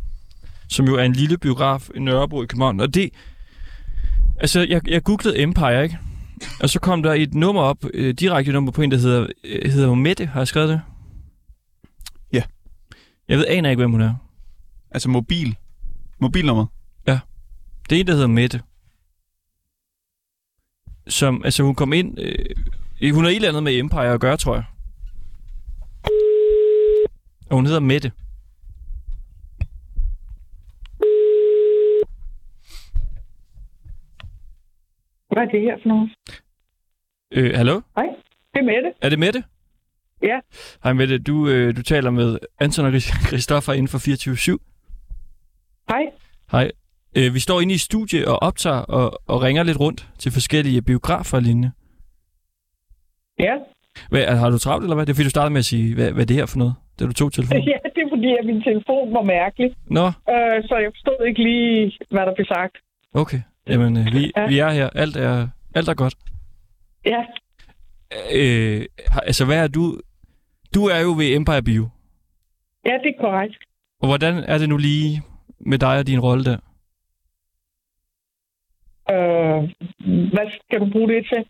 Som jo er en lille biograf i Nørrebro i København. Og det... Altså, jeg, jeg googlede Empire, ikke? Og så kom der et nummer op, øh, direkte nummer på en, der hedder, øh, hedder hun Mette, har jeg skrevet det? Ja. Jeg ved, aner ikke, hvem hun er. Altså mobil. Mobilnummer. Det er en, der hedder Mette. Som, altså hun kom ind... Øh, hun har et eller andet med Empire at gøre, tror jeg. Og hun hedder Mette. Hvad er det her for noget? Øh, hallo? Hej, det er Mette. Er det Mette? Ja. Hej Mette, du, øh, du taler med Anton og [laughs] Christoffer inden for 24 Hej. Hej. Øh, vi står inde i studie og optager og, og ringer lidt rundt til forskellige biografer og lignende. Ja. Hvad, har du travlt, eller hvad? Det er fordi, du startede med at sige, hvad, hvad er det her for noget, da du tog [laughs] telefonen? ja, det er fordi, at min telefon var mærkelig. Nå, Øh, så jeg forstod ikke lige, hvad der blev sagt. okay. Jamen, øh, vi, Ja. vi er her. Alt er, alt er godt. Ja, Øh, altså, hvad er du... Du er jo ved Empire Bio. ja det er korrekt. Og hvordan er det nu lige med dig og din rolle der? Øh, hvad skal du bruge det til?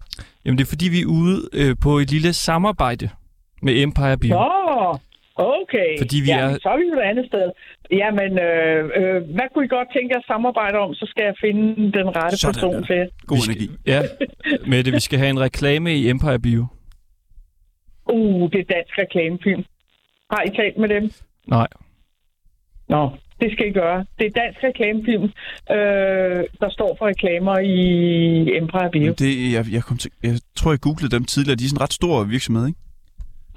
Jamen, det er fordi, vi er ude øh, på et lille samarbejde med Empire Bio. Nå, okay. Fordi vi Jamen, er- Så er vi jo et andet sted. Jamen, øh, øh, hvad kunne I godt tænke jer at samarbejde om? Så skal jeg finde den rette Sådan person der. til. God skal- energi. Ja, med det. Vi skal have en reklame i Empire Bio. Uh, det er dansk reklamefilm. Har I talt med dem? Nej. Nå, det skal I gøre. Det er dansk reklamefilm, øh, der står for reklamer i Empire Bio. Det, jeg, jeg, kom til, jeg tror, jeg googlede dem tidligere. De er sådan en ret stor virksomhed, ikke?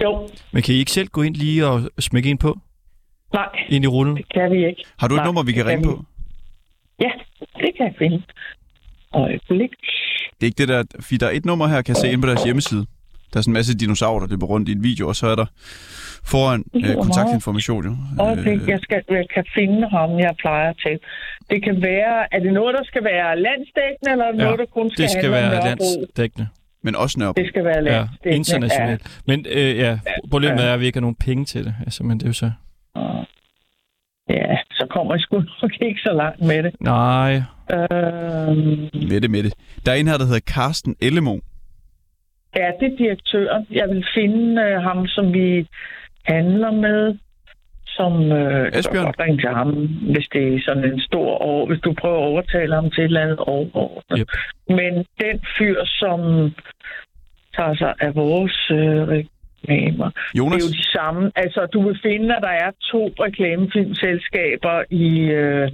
Jo, Men kan I ikke selv gå ind lige og smække ind på? nej, Ind i rullen? det kan vi ikke. Har du et Nej, nummer, vi kan det ringe kan på? Ja, det kan jeg finde. Øjeblik. Det er ikke det der... Fordi der er et nummer her, kan jeg se inde på deres hjemmeside. Der er sådan en masse dinosaurer, der løber rundt i en video, og så er der foran øh, kontaktinformation. Jo. Øjeblik, Øh, jeg, skal, jeg kan finde ham, jeg plejer til. Det kan være, er det noget, der skal være landsdækkende, eller er det Ja, noget, der kun skal, Det skal være landsdækkende. men også Nørrebro. Det skal være Ja, landsdækkende. internationalt. Men øh, ja, problemet Ja. er, at vi ikke har nogen penge til det. Altså, men det er jo så... Ja. ja, så kommer jeg sgu nok ikke så langt med det. Nej. Øhm, Med det, med det. Der er en her, der hedder Carsten Ellemo. Ja, det er direktøren. Jeg vil finde øh, ham, som vi handler med, som øh, godt ringe til ham, hvis det er sådan en stor år, hvis du prøver at overtale ham til et eller andet år. Yep. Men den fyr, som tager sig af vores øh, reklamer, Jonas? det er jo de samme. Altså, du vil finde, at der er to reklamefilmselskaber i, øh,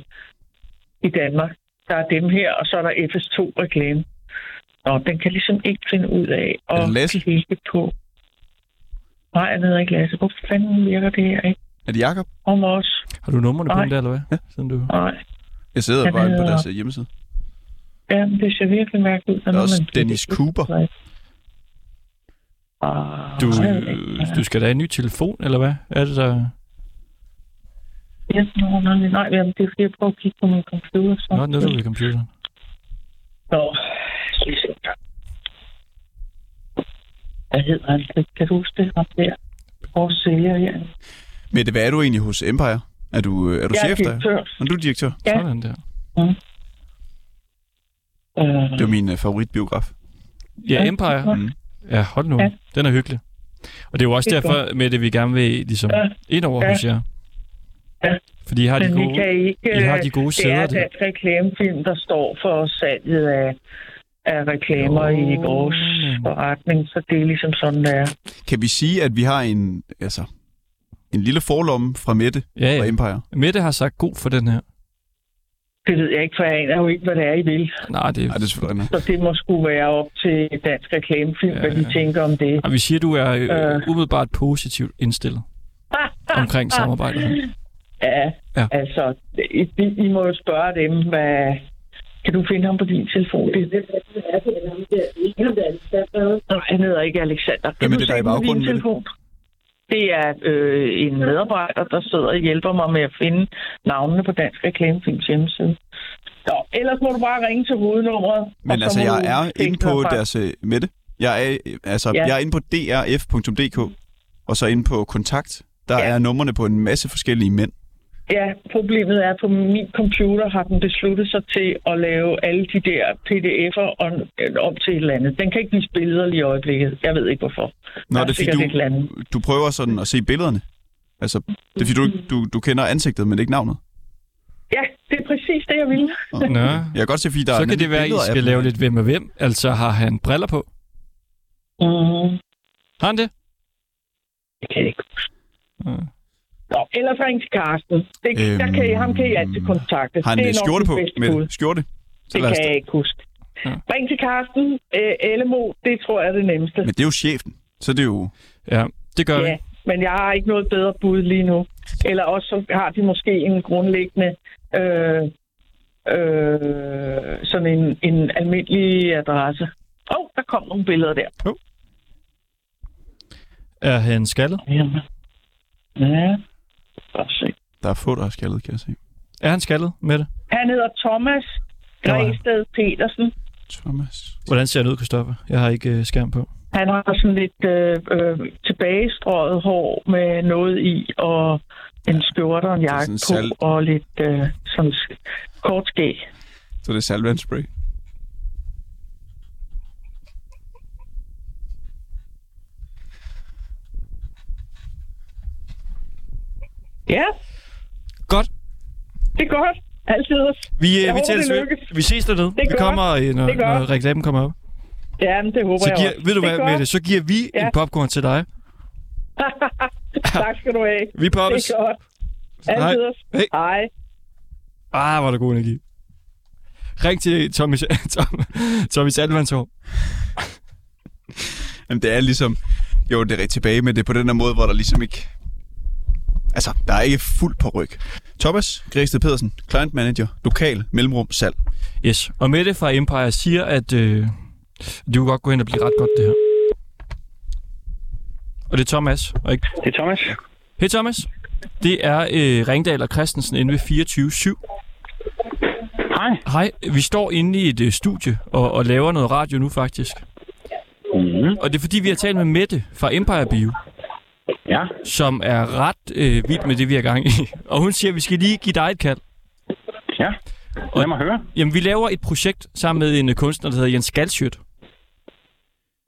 i Danmark. Der er dem her, og så er der FS2-reklame. Nå, den kan ligesom ikke finde ud af at kigge på. Nej, jeg ved ikke, Lasse. Hvor fanden virker det her ikke? Er det Jakob? Om os? Har du numrene på Nej. den der, eller hvad? Ja. Siden du... Nej. Jeg sidder bare på hedder- deres øh, hjemmeside. Ja, men det ser virkelig mærkeligt ud. Der er også Dennis Cooper. Ah, Du, ikke. du skal da have en ny telefon, eller hvad? Er det der... Ja, nå, nej, nej, jamen, det er fordi, jeg prøver at kigge på min computer. Så. Nå, nu er du ved computeren. Nå. Hvad hedder han? Kan- du huske det? Ham der. Vores sælger her. Mette, hvad er du egentlig hos Empire? Er du, øh, er du Jeg er chef der? direktør. Er du direktør? Ja. Sådan der. Øh, Det var min øh, favoritbiograf. Ja, Ja. Empire. Mm. Ja, hold nu. Ja. Den er hyggelig. Og det er jo også Det er derfor, med det vi gerne vil ligesom Ja. ind over Ja. hos jer. Ja. Fordi I har de men vi gode... kan ikke... I har de gode det sæder er der. dansk reklamefilm, der står for salget af, af reklamer Jo, i vores forretning, så det er ligesom sådan, det er. Kan vi sige, at vi har en, altså, en lille forlomme fra Mette Ja, fra ja. Empire? Mette har sagt god for den her. Det ved jeg ikke, for jeg aner jo ikke, hvad det er, I vil. Nej, det, Nej, det er selvfølgelig. Så det må skulle være op til dansk reklamefilm, Ja, hvad de ja. tænker om det. Og vi siger, du er øh, Øh. umiddelbart positivt indstillet [laughs] omkring samarbejdet. Ja, Ja. altså, I, I- I må jo spørge dem, hvad... Kan du finde ham på din telefon? Det, Nej, han hedder ikke Alexander. Kan Hvem er du det, der er i baggrunden din med det? telefon? Det er øh, en medarbejder, der sidder og hjælper mig med at finde navnene på Dansk Reklamefilms hjemmeside. Så, ellers må du bare ringe til hovednummeret. Men altså, må jeg er inde på deres... øh, Mette? Jeg er, øh, altså, Ja. jeg er inde på drf.dk, og så inde på kontakt. Der Ja. er numrene på en masse forskellige mænd. Ja, problemet er, at på min computer har den besluttet sig til at lave alle de der pdf'er om, om til et eller andet. Den kan ikke vise billeder lige i øjeblikket. Jeg ved ikke hvorfor. Nå, det er fordi, eller andet. du, du prøver sådan at se billederne. Altså, det er fordi, du, du, du kender ansigtet, men ikke navnet. Ja, det er præcis det, jeg ville. Nå, Jeg kan godt se, fordi der så er kan det være, at I skal lave lidt hvem og hvem. Altså, har han briller på? Mm, Har han det? det kan jeg ikke. Ja. Nå, ellers ring til Karsten. Det, øhm, der kan, I- ham kan I altid kontakte. Har han det er skjorte på? Med skjorte? Så Det kan jeg ikke huske. Ja. Ring til Karsten. Øh, Ellemo, det tror jeg er det nemmeste. Men det er jo chefen. Så det er jo... Ja, det gør Ja, vi. men jeg har ikke noget bedre bud lige nu. Eller også så har de måske en grundlæggende øh, øh, sådan en, en almindelig adresse. Åh, oh, der kom nogle billeder der. Er han skaldet? Jamen. Ja, Os se. Der er få, der er skaldet, kan jeg se. Er han skaldet med det? Han hedder Thomas Græsted Petersen. Thomas. Hvordan ser han ud, Christoffer? Jeg har ikke øh, skærm på. Han har sådan lidt øh, øh, tilbagestrøget hår med noget i, og en skjorte og en jakke på, salt- og lidt øh, sådan kort skæg. Så det er salvandspray. Ja, Godt. det er godt. Altid. Vi, Jeg øh, vi, tælles lykkes. vi ses dernede. Det Vi kommer, øh, når, Det er når reklamen kommer op. Ja, men det håber Så jeg giver, også. ved du det hvad, er med det? Så giver vi Ja. en popcorn til dig. [laughs] tak skal du have. Vi poppes. Det er godt. Hej. Altid. Hej. Hej. Ah, hvor er der god energi. Ring til Tommy, [laughs] Tom, Tommy Salvansår. Jamen, det er ligesom... Jo, det er tilbage med det er på den her måde, hvor der ligesom ikke... Altså, der er ikke fuld på ryg. Thomas Græsted Pedersen, client manager, lokal, mellemrum, salg. Yes. Og Mette fra Empire siger, at øh, det kunne godt gå hen og blive ret godt, det her. Og det er Thomas, og ikke... Det er Thomas. Hej Thomas. Det er øh, Ringdal og Christensen inde ved 24-7. Hej. Hej, vi står inde i et øh, studie og, og laver noget radio nu faktisk. Mm-hmm. Og det er fordi, vi har talt med Mette fra Empire Bio, Ja. som er ret øh, vild med det, vi har gang i. [laughs] Og hun siger, at vi skal lige give dig et kald. Ja. Lad mig høre. Jamen, vi laver et projekt sammen med en øh, kunstner, der hedder Jens Galsjøt,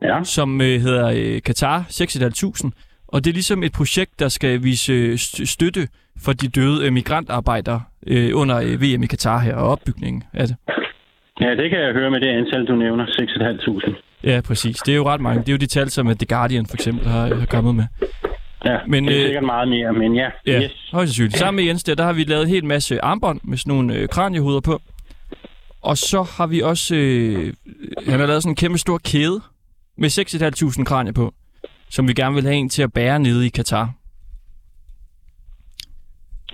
Ja. som øh, hedder øh, Katar 6.500. Og det er ligesom et projekt, der skal vise øh, st- støtte for de døde øh, migrantarbejdere øh, under VM i Katar her, og opbygningen af det. Ja, det kan jeg høre med det antal, du nævner. 6.500. Ja, præcis. Det er jo ret mange. Det er jo de tal, som øh, The Guardian for eksempel har, har kommet med. Ja, Men, det er øh, sikkert meget mere, men ja. Ja, Yes. højst sandsynligt. Sammen med Jens der, der har vi lavet en hel masse armbånd med sådan nogle øh, kranjehuder på. Og så har vi også... Øh, han har lavet sådan en kæmpe stor kæde med 6.500 kranier på, som vi gerne vil have en til at bære nede i Katar.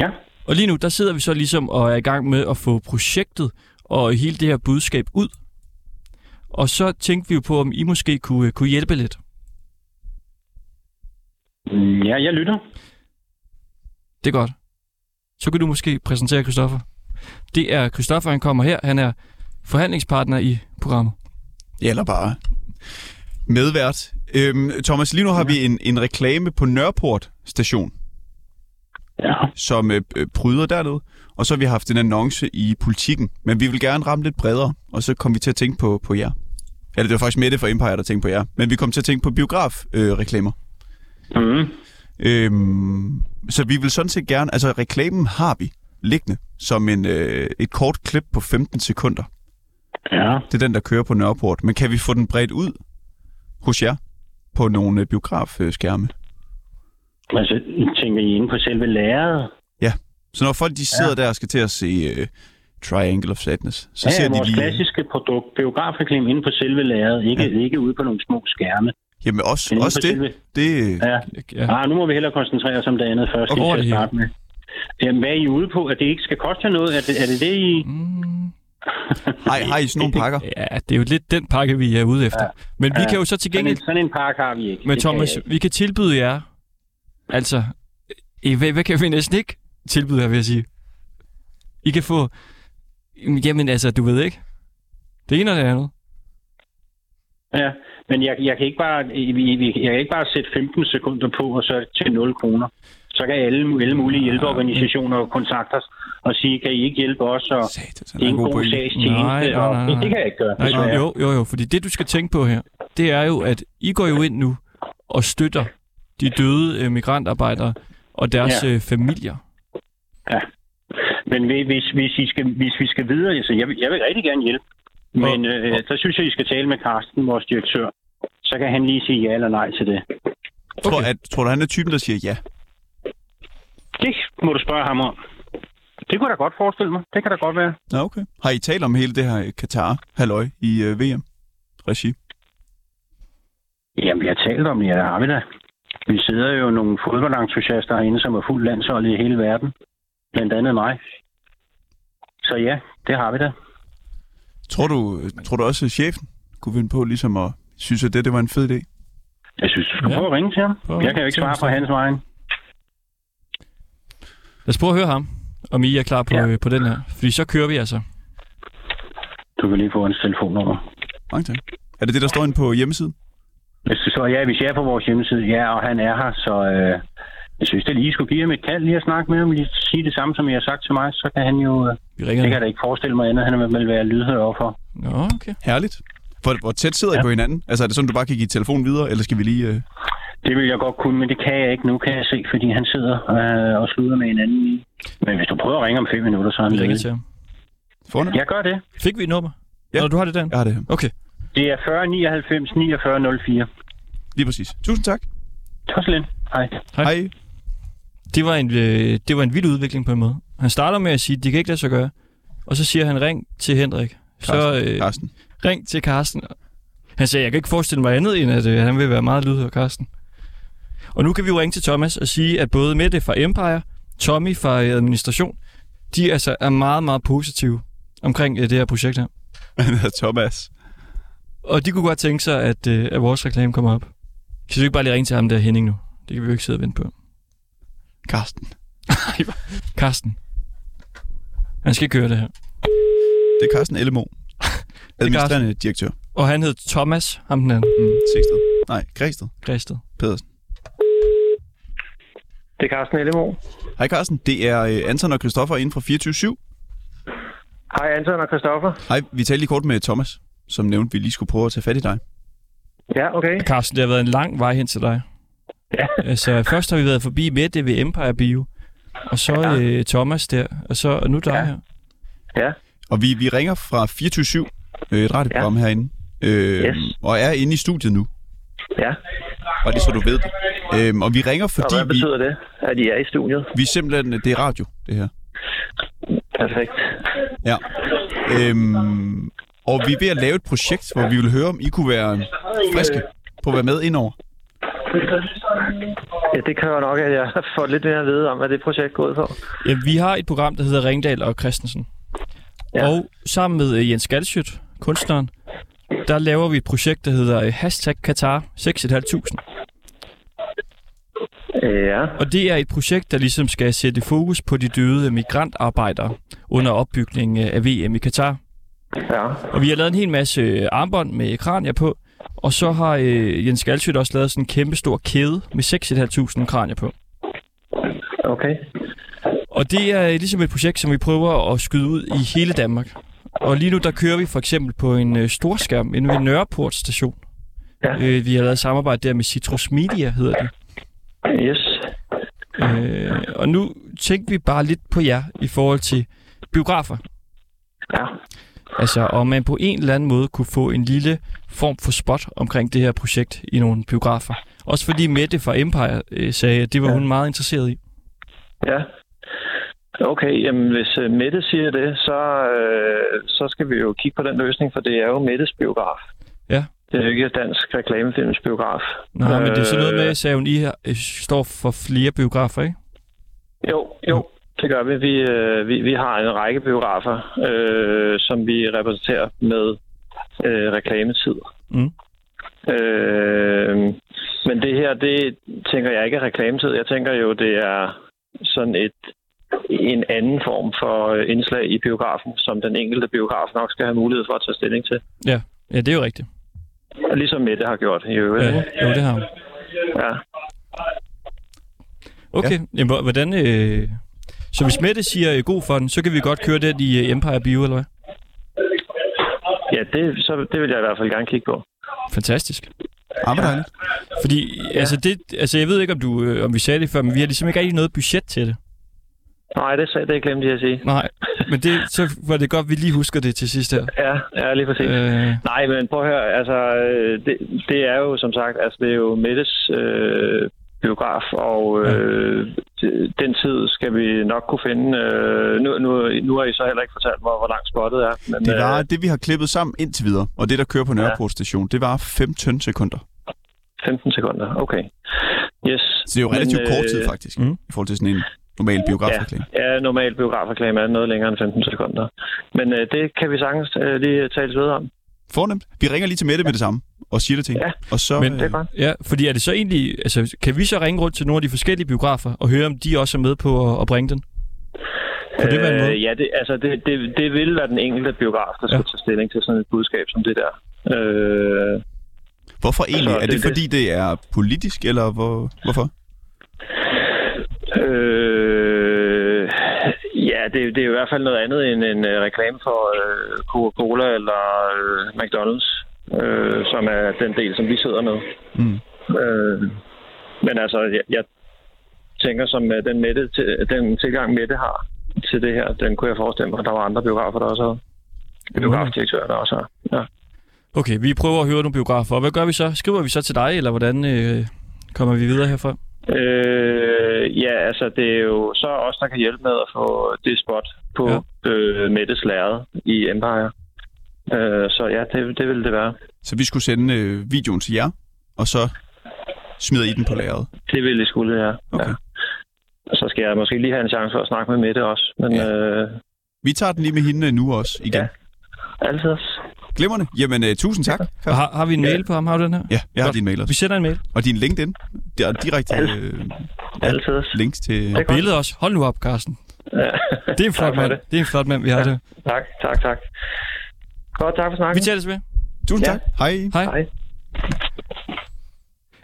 Ja. Og lige nu, der sidder vi så ligesom og er i gang med at få projektet og hele det her budskab ud. Og så tænkte vi jo på, om I måske kunne, øh, kunne hjælpe lidt. Mm, Ja, jeg lytter. Det er godt. Så kan du måske præsentere Christoffer. Det er Christoffer, han kommer her. Han er forhandlingspartner i programmet. Ja, eller bare medvært. Øhm, Thomas, lige nu har vi en, en reklame på Nørreport station, Ja. som øh, øh, pryder dernede. Og så har vi haft en annonce i politikken. Men vi vil gerne ramme lidt bredere, og så kom vi til at tænke på, på jer. Eller det var faktisk Mette fra Empire, der tænkte på jer. Men vi kom til at tænke på biograf-reklamer. Øh, reklamer. Mm. Øhm, så vi vil sådan set gerne... Altså, reklamen har vi liggende som en, øh, et kort klip på 15 sekunder. Ja. Det er den, der kører på Nørreport. Men kan vi få den bredt ud hos jer på nogle øh, biografskærme? Altså, tænker I inde på selve læreret? Så når folk de sidder ja. der og skal til at se uh, Triangle of Sadness, så ja, ser de vores lige... klassiske produkt, biografreklame inde på selve læreret, ikke, ja. ikke ude på nogle små skærme. Jamen også, også det. Selve... det Ja. Ja. Ah, nu må vi hellere koncentrere os om det andet først, Og hvor er til det at starte med. Jamen, hvad er I ude på? At det ikke skal koste noget? Er det er det, det I... Mm. har, har I sådan nogle [laughs] pakker? Ja, det er jo lidt den pakke, vi er ude efter. Ja. Men vi Ja. kan jo så til Sådan en, gengæld... sådan en pakke har vi ikke. Men Det kan Thomas, ikke. vi kan tilbyde jer... Altså, hvad, hvad kan vi næsten ikke tilbyde jer, vil jeg sige? I kan få... Jamen altså, du ved ikke. Det ene og det andet. Ja, men jeg, jeg, kan ikke bare, jeg kan ikke bare sætte 15 sekunder på, og så til 0 kroner. Så kan alle, alle mulige hjælpeorganisationer kontakte os og sige, kan I ikke hjælpe os? Og Satan, det er en god pointe. sagstjeneste. Nej, nej, og nej, det, nej. det kan jeg ikke gøre. Nej, jo, jo, jo, fordi det, du skal tænke på her, det er jo, at I går jo ind nu og støtter de døde øh, migrantarbejdere og deres Ja. øh, familier. Men hvis, hvis, I skal, hvis vi skal videre, så jeg, vil- jeg vil rigtig gerne hjælpe. Men øh, så synes jeg, I skal tale med Carsten, vores direktør. Så kan han lige sige ja eller nej til det. Tror, Okay. at, tror du, han er typen, der siger ja? Det må du spørge ham om. Det kunne jeg da godt forestille mig. Det kan da godt være. Ja, okay. Har I talt om hele det her Katar-halløj i uh, VM-regi? Jamen, vi har talt om det, ja, har vi da. Vi sidder jo nogle fodboldentusiaster herinde, som er fuldt landshold i hele verden. Blandt andet mig. Så ja, det har vi da. Tror du, tror du også, at chefen kunne vinde på ligesom at synes, at det, det var en fed idé? Jeg synes, du skal Ja. prøve at ringe til ham. Prøv Jeg kan jo ikke svare på hans vejen. Lad os prøve at høre ham, om I er klar på, Ja. øh, på den her. Fordi så kører vi altså. Du kan lige få hans telefonnummer. Mange tak. Er det det, der står inde på hjemmesiden? Hvis du så, ja, hvis jeg er på vores hjemmeside, ja, og han er her, så øh, jeg synes, det lige skulle give ham et kald, lige at snakke med ham, lige sige det samme, som jeg har sagt til mig, så kan han jo, øh, Vi det ringer. kan jeg da ikke forestille mig andet, han vil være lydhør overfor. Nå, okay. Herligt. Hvor, hvor tæt sidder ja. I på hinanden? Altså er det sådan, du bare kan give telefon videre, eller skal vi lige... Uh... Det vil jeg godt kunne, men det kan jeg ikke nu, kan jeg se, fordi han sidder øh, og slutter med hinanden i. Men hvis du prøver at ringe om fem minutter, så er han ledig. til ham. Fornemt? Jeg gør det. Fik vi et nummer? Ja. Nå, du har det, Dan? Jeg har det. Okay. Det er 40 99 49 04. Lige præcis. Tusind tak. Tak så lidt. Hej. Hej. Hej. Det var, en, øh, det var en vild udvikling på en måde. Han starter med at sige, det kan ikke lade sig gøre. Og så siger han, ring til Henrik. Så Carsten. øh, Carsten. ring til Karsten. Han sagde, jeg kan ikke forestille mig andet, end at øh, han vil være meget lydhør, Karsten. Og nu kan vi jo ringe til Thomas og sige, at både Mette fra Empire, Tommy fra øh, administration, de altså er meget, meget positive omkring øh, det her projekt her. [laughs] Han hedder Thomas. Og de kunne godt tænke sig, at, øh, at vores reklame kommer op. Kan du ikke bare lige ringe til ham der, Henning, nu? Det kan vi jo ikke sidde og vente på. Carsten. [laughs] Karsten. Han skal køre det her. Det er Carsten Ellemo. [laughs] Administrerende direktør. Og han hed Thomas, ham den anden. Mm. Nej, Græsted. Græsted. Pedersen. Det er Carsten Ellemo. Hej Carsten, det er øh, Anton og Christoffer inden fra 24 Hej Anton og Christoffer. Hej, vi talte lige kort med Thomas, som nævnte, vi lige skulle prøve at tage fat i dig. Ja, okay. Carsten, det har været en lang vej hen til dig. Ja. Altså, først har vi været forbi Mette ved Empire Bio, og så Ja. øh, Thomas der, og så og nu dig Ja. her. Ja. Og vi, vi ringer fra 24 øh, et radioprogram ja. herinde, øh, Yes. og er inde i studiet nu. Ja. Og det er så du ved det. Øhm, og vi ringer, Og fordi hvad vi, betyder det, at I er i studiet? vi simpelthen... Det er radio, det her. Perfekt. Ja. Øhm, og vi er ved at lave et projekt, hvor vi vil høre, om I kunne være friske på at være med indover. Ja, det kræver nok, at jeg [laughs] får lidt mere at vide om, hvad det projekt går ud på. Ja, vi har et program, der hedder Ringdal og Christensen. Ja. Og sammen med øh, Jens Galsjøt, kunstneren, der laver vi et projekt, der hedder øh, Hashtag Katar 6.500. Ja, Og det er et projekt, der ligesom skal sætte fokus på de døde migrantarbejdere under opbygningen af VM i Katar. ja. Og vi har lavet en hel masse øh, armbånd med kranier på, og så har øh, Jens Galsjøt også lavet sådan en kæmpe stor kæde med 6.500 kranier på. Okay. Og det er ligesom et projekt, som vi prøver at skyde ud i hele Danmark. Og lige nu, der kører vi for eksempel på en øh, storskærm inde ved Nørreport station. Ja. Øh, vi har lavet samarbejde der med Citrus Media, hedder det. Yes. Øh, og nu tænkte vi bare lidt på jer i forhold til biografer. Ja. Altså, om man på en eller anden måde kunne få en lille form for spot omkring det her projekt i nogle biografer. Også fordi Mette fra Empire øh, sagde, at det var Ja. hun meget interesseret i. Ja. Okay, jamen hvis uh, Mette siger det, så, øh, så skal vi jo kigge på den løsning, for det er jo Mettes biograf. Ja. Det er jo ikke dansk reklamefilms biograf. Nej, men det er sådan noget med, Øh, sagde hun, I her, øh, står for flere biografer, ikke? Jo, jo, det gør vi. Vi, øh, vi, vi har en række biografer, øh, som vi repræsenterer med øh, reklametid. Mm. Øh, men det her, det tænker jeg ikke er reklametid. Jeg tænker jo, det er sådan et en anden form for øh, indslag i biografen, som den enkelte biograf nok skal have mulighed for at tage stilling til. Ja, ja det er jo rigtigt. Ligesom Mette har gjort i øvrigt. Ja, jo, det har hun. Ja. Okay, ja. Jamen, hvor- hvordan... Øh... Så hvis Mette siger øh, god for den, så kan vi godt køre den i øh, Empire Bio, eller hvad? ja, det, så, det vil jeg i hvert fald gerne kigge på. Fantastisk. Ah, hvor dejligt. Fordi, ja. altså, det, altså, jeg ved ikke, om, du, øh, om vi sagde det før, men vi har ligesom ikke rigtig noget budget til det. Nej, det, sagde- det glemte jeg at sige. Nej, men det, så var det godt, vi lige husker det til sidst her. Ja, ja lige præcis. Øh, Nej, men prøv at høre, altså, øh, det, det er jo som sagt, altså, det er jo Mettes øh, biograf, og øh, den tid skal vi nok kunne finde. Øh, nu, nu, nu har I så heller ikke fortalt mig, hvor langt spottet er. Men, Det var øh, det, vi har klippet sammen indtil videre, og det, der kører på Nørreport station, det var 15 sekunder. 15 sekunder, okay. Yes. Så det er jo relativt Men, kort øh, tid, faktisk, mm. i forhold til sådan en normal biografreklame. Ja, ja normal biografreklame er noget længere end 15 sekunder. Men øh, det kan vi sagtens øh, lige tale videre om. Fornemt. Vi ringer lige til Mette med det samme, og siger det til hende. Ja, og så, Men- øh, Det er godt. ja, fordi er det så egentlig... Altså, kan vi så ringe rundt til nogle af de forskellige biografer og høre, om de også er med på at, at bringe den? Kunne det være en måde? Øh, ja, det, altså det, det, det vil være den enkelte biograf, der skal Ja. tage stilling til sådan et budskab som det der. Øh, Hvorfor egentlig? Så er det, det- fordi, det er politisk, eller hvor, hvorfor? øh, ja, det, det er i hvert fald noget andet end en øh, reklame for øh, Coca-Cola eller øh, McDonald's, øh, som er den del, som vi sidder med. Mm. Øh, men altså, jeg, jeg tænker, som øh, den, Mette, til, den tilgang Mette har til det her, den kunne jeg forestille mig, at der var andre biografer, der også havde. Biografdirektører, der også har. Ja. Okay, vi prøver at høre nogle biografer. Og hvad gør vi så? Skriver vi så til dig, eller hvordan øh, kommer vi videre herfra? Øh, ja, altså det er jo så os, der kan hjælpe med at få det spot på ja. øh, Mettes lærred i Empire. Øh, så ja, det, det vil det være. Så vi skulle sende øh, videoen til jer, og så smider I den på lageret. Det vil det skulle, ja. Okay. ja. Så skal jeg måske lige have en chance for at snakke med Mette også. Men Ja. øh, Vi tager den lige med hende øh, nu også igen. Ja. altid. Glimrende. Jamen, uh, tusind tak. Og har, har vi en Ja. mail på ham? Har du den her? Ja, jeg har Godt. din mail Vi også. sender en mail. Og din LinkedIn. Der er direkte Alt. øh, Ja. Altid. links til... Godt. Billedet også. Hold nu op, Carsten. Ja. Det er en flot mand. det. Det er en flot mand, vi har Ja. det. Tak, tak, tak. Godt, tak for snakken. Vi tales med. Tusind Ja. tak. Hej. Hej. Hej.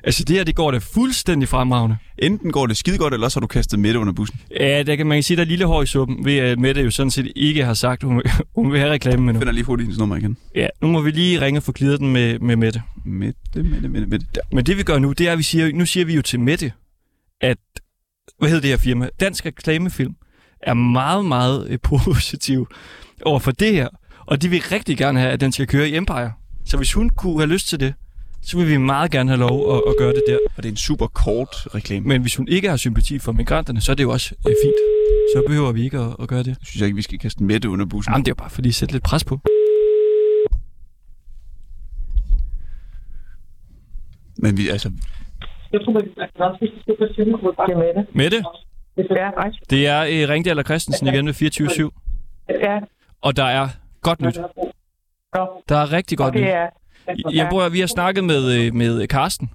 Altså, det her, det går da fuldstændig fremragende. Enten går det skide godt, eller også har du kastet Mette under bussen. Ja, der kan man kan sige, der er lille hår i suppen, ved at Mette jo sådan set ikke har sagt, hun, [laughs] hun vil have reklame med nu. Jeg finder lige hurtigt hendes nummer igen. Ja, nu må vi lige ringe og få clearet den med, med Mette. Mette, Mette, Mette, Mette. Der. Men det vi gør nu, det er, at vi siger, nu siger vi jo til Mette, at, hvad hedder det her firma? Dansk Reklamefilm er meget, meget øh, positiv over for det her. Og de vil rigtig gerne have, at den skal køre i Empire. Så hvis hun kunne have lyst til det, så vil vi meget gerne have lov at, at gøre det der. Og det er en super kort reklame. Men hvis hun ikke har sympati for migranterne, så er det jo også øh, fint. Så behøver vi ikke at, at gøre det. Jeg synes jeg ikke, vi skal kaste Mette under bussen. Jamen, det er jo bare fordi at sætte lidt pres på. Men vi, altså, Jeg tror, det er med det. Mette, Ja, nej. det er øh, Ringdal og Christensen igen ved 24-7. Ja, Og der er godt nyt. Der er rigtig godt det nyt. er... Jeg bruger, vi har snakket med, øh, med Karsten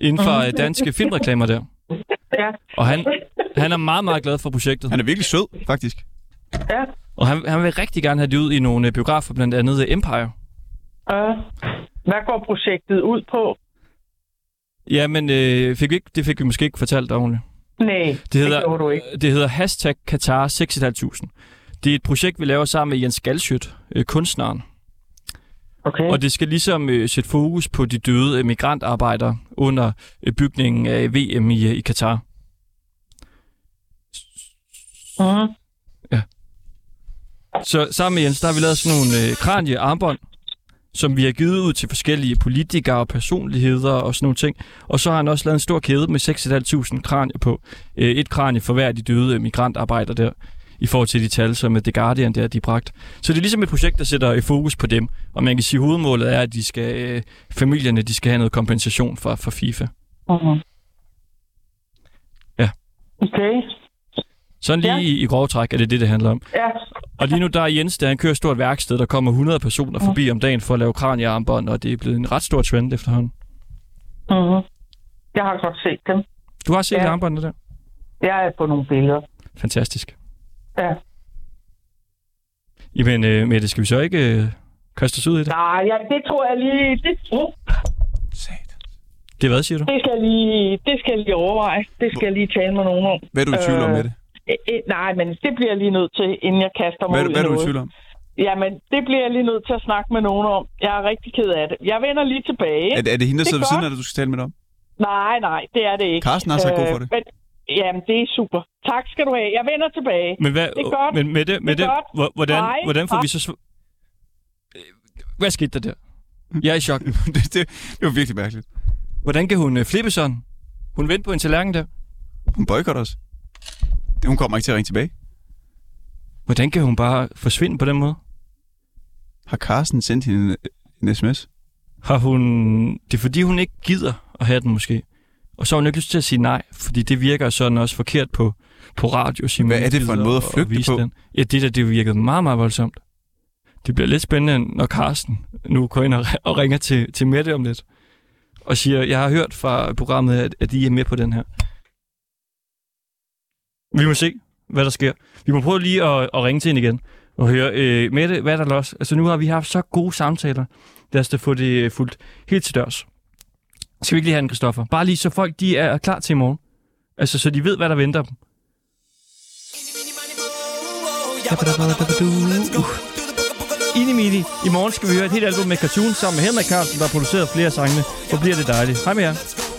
inden for øh, danske filmreklamer der. Ja. Og han, han er meget, meget glad for projektet. han er virkelig sød, faktisk. Ja. Og han, han vil rigtig gerne have det ud i nogle øh, biografer, blandt andet Empire. Øh, hvad går projektet ud på? Ja, men øh, fik vi ikke, det fik vi måske ikke fortalt ordentligt. Nej, Det det hedder, gjorde du ikke. det hedder hashtag Qatar 6.500. Det er et projekt, vi laver sammen med Jens Galschiøt, øh, kunstneren. Okay. Og det skal ligesom øh, sætte fokus på de døde øh, migrantarbejdere under øh, bygningen af VM i, øh, i Katar. Mm. Så sammen med Jens, der har vi lavet sådan nogle øh, kraniearmbånd, som vi har givet ud til forskellige politikere og personligheder og sådan nogle ting. Og så har han også lavet en stor kæde med 6.500 kranier på. Øh, et kranie for hver af de døde øh, migrantarbejdere der, i forhold til de tal, som øh, The Guardian der, de bragt. Så det er ligesom et projekt, der sætter i fokus på dem. Og man kan sige, at hovedmålet er, at de skal, øh, familierne de skal have noget kompensation fra, fra FIFA. Mm. Ja. Okay. Sådan lige Ja. i, i grove træk er det det, det handler om. Ja. Og lige nu der er Jens, der han kører et stort værksted, der kommer 100 personer forbi om dagen for at lave kraniearmbånd, og det er blevet en ret stor trend efterhånden. Mm. Jeg har godt set dem. Du har set ja. armbåndene der? Jeg er på nogle billeder. Fantastisk. Ja. Jamen, øh, Mette, skal vi så ikke øh, kaste os ud i det? Nej, ja, det tror jeg lige... Det, uh, Det hvad, siger du? det, skal jeg lige, det skal jeg lige overveje. Det skal jeg lige tale med nogen om. Hvad er du i tvivl om Øh, med det? Øh, øh, nej, men det bliver jeg lige nødt til, inden jeg kaster mig Hvad, er ud du- hvad er du i tvivl om? Jamen, det bliver jeg lige nødt til at snakke med nogen om. Jeg er rigtig ked af det. Jeg vender lige tilbage. Er, det- er det hende, der er sidder ved siden af dig, du skal tale med dig om? Nej, nej, det er det ikke. Carsten har sagt god for det. Men, jamen, det er super. Tak skal du have. Jeg vender tilbage. Men, hvad, Det er godt. men Mette, Mette godt. hvor- hvordan, Hej. hvordan får Hej. vi så... sv- Øh, Hvad skete der der? Jeg er i chok. [laughs] det, det, det var virkelig mærkeligt. Hvordan kan hun øh, flippe sådan? Hun vendte på en tallerken der. Hun boykotter os. Det- Hun kommer ikke til at ringe tilbage. Hvordan kan hun bare forsvinde på den måde? Har Carsten sendt hende en, en sms? Har hun... Det er fordi, hun ikke gider at have den måske. Og så har hun ikke lyst til at sige nej, fordi det virker sådan også forkert på, på radio. Simon Hvad er det for en måde at flygte vise på? Den. Ja, det der, det virkede meget, meget voldsomt. Det bliver lidt spændende, når Carsten nu går ind og, [laughs] og ringer til, til Mette om lidt. Og siger, jeg har hørt fra programmet, at, at I er med på den her. Vi må se, hvad der sker. Vi må prøve lige at, at ringe til hende igen og høre, øh, Mette, hvad er der los? Altså nu har vi haft så gode samtaler. Lad os da få det øh, fuldt helt til dørs. Skal vi ikke lige have den, Christoffer? Bare lige så folk de er klar til i morgen. Altså, så de ved, hvad der venter dem. Inni mini. I morgen skal vi høre et helt album med Cartoon sammen med Henrik Carlsen, der har produceret flere sange. Så bliver det dejligt. Hej med jer.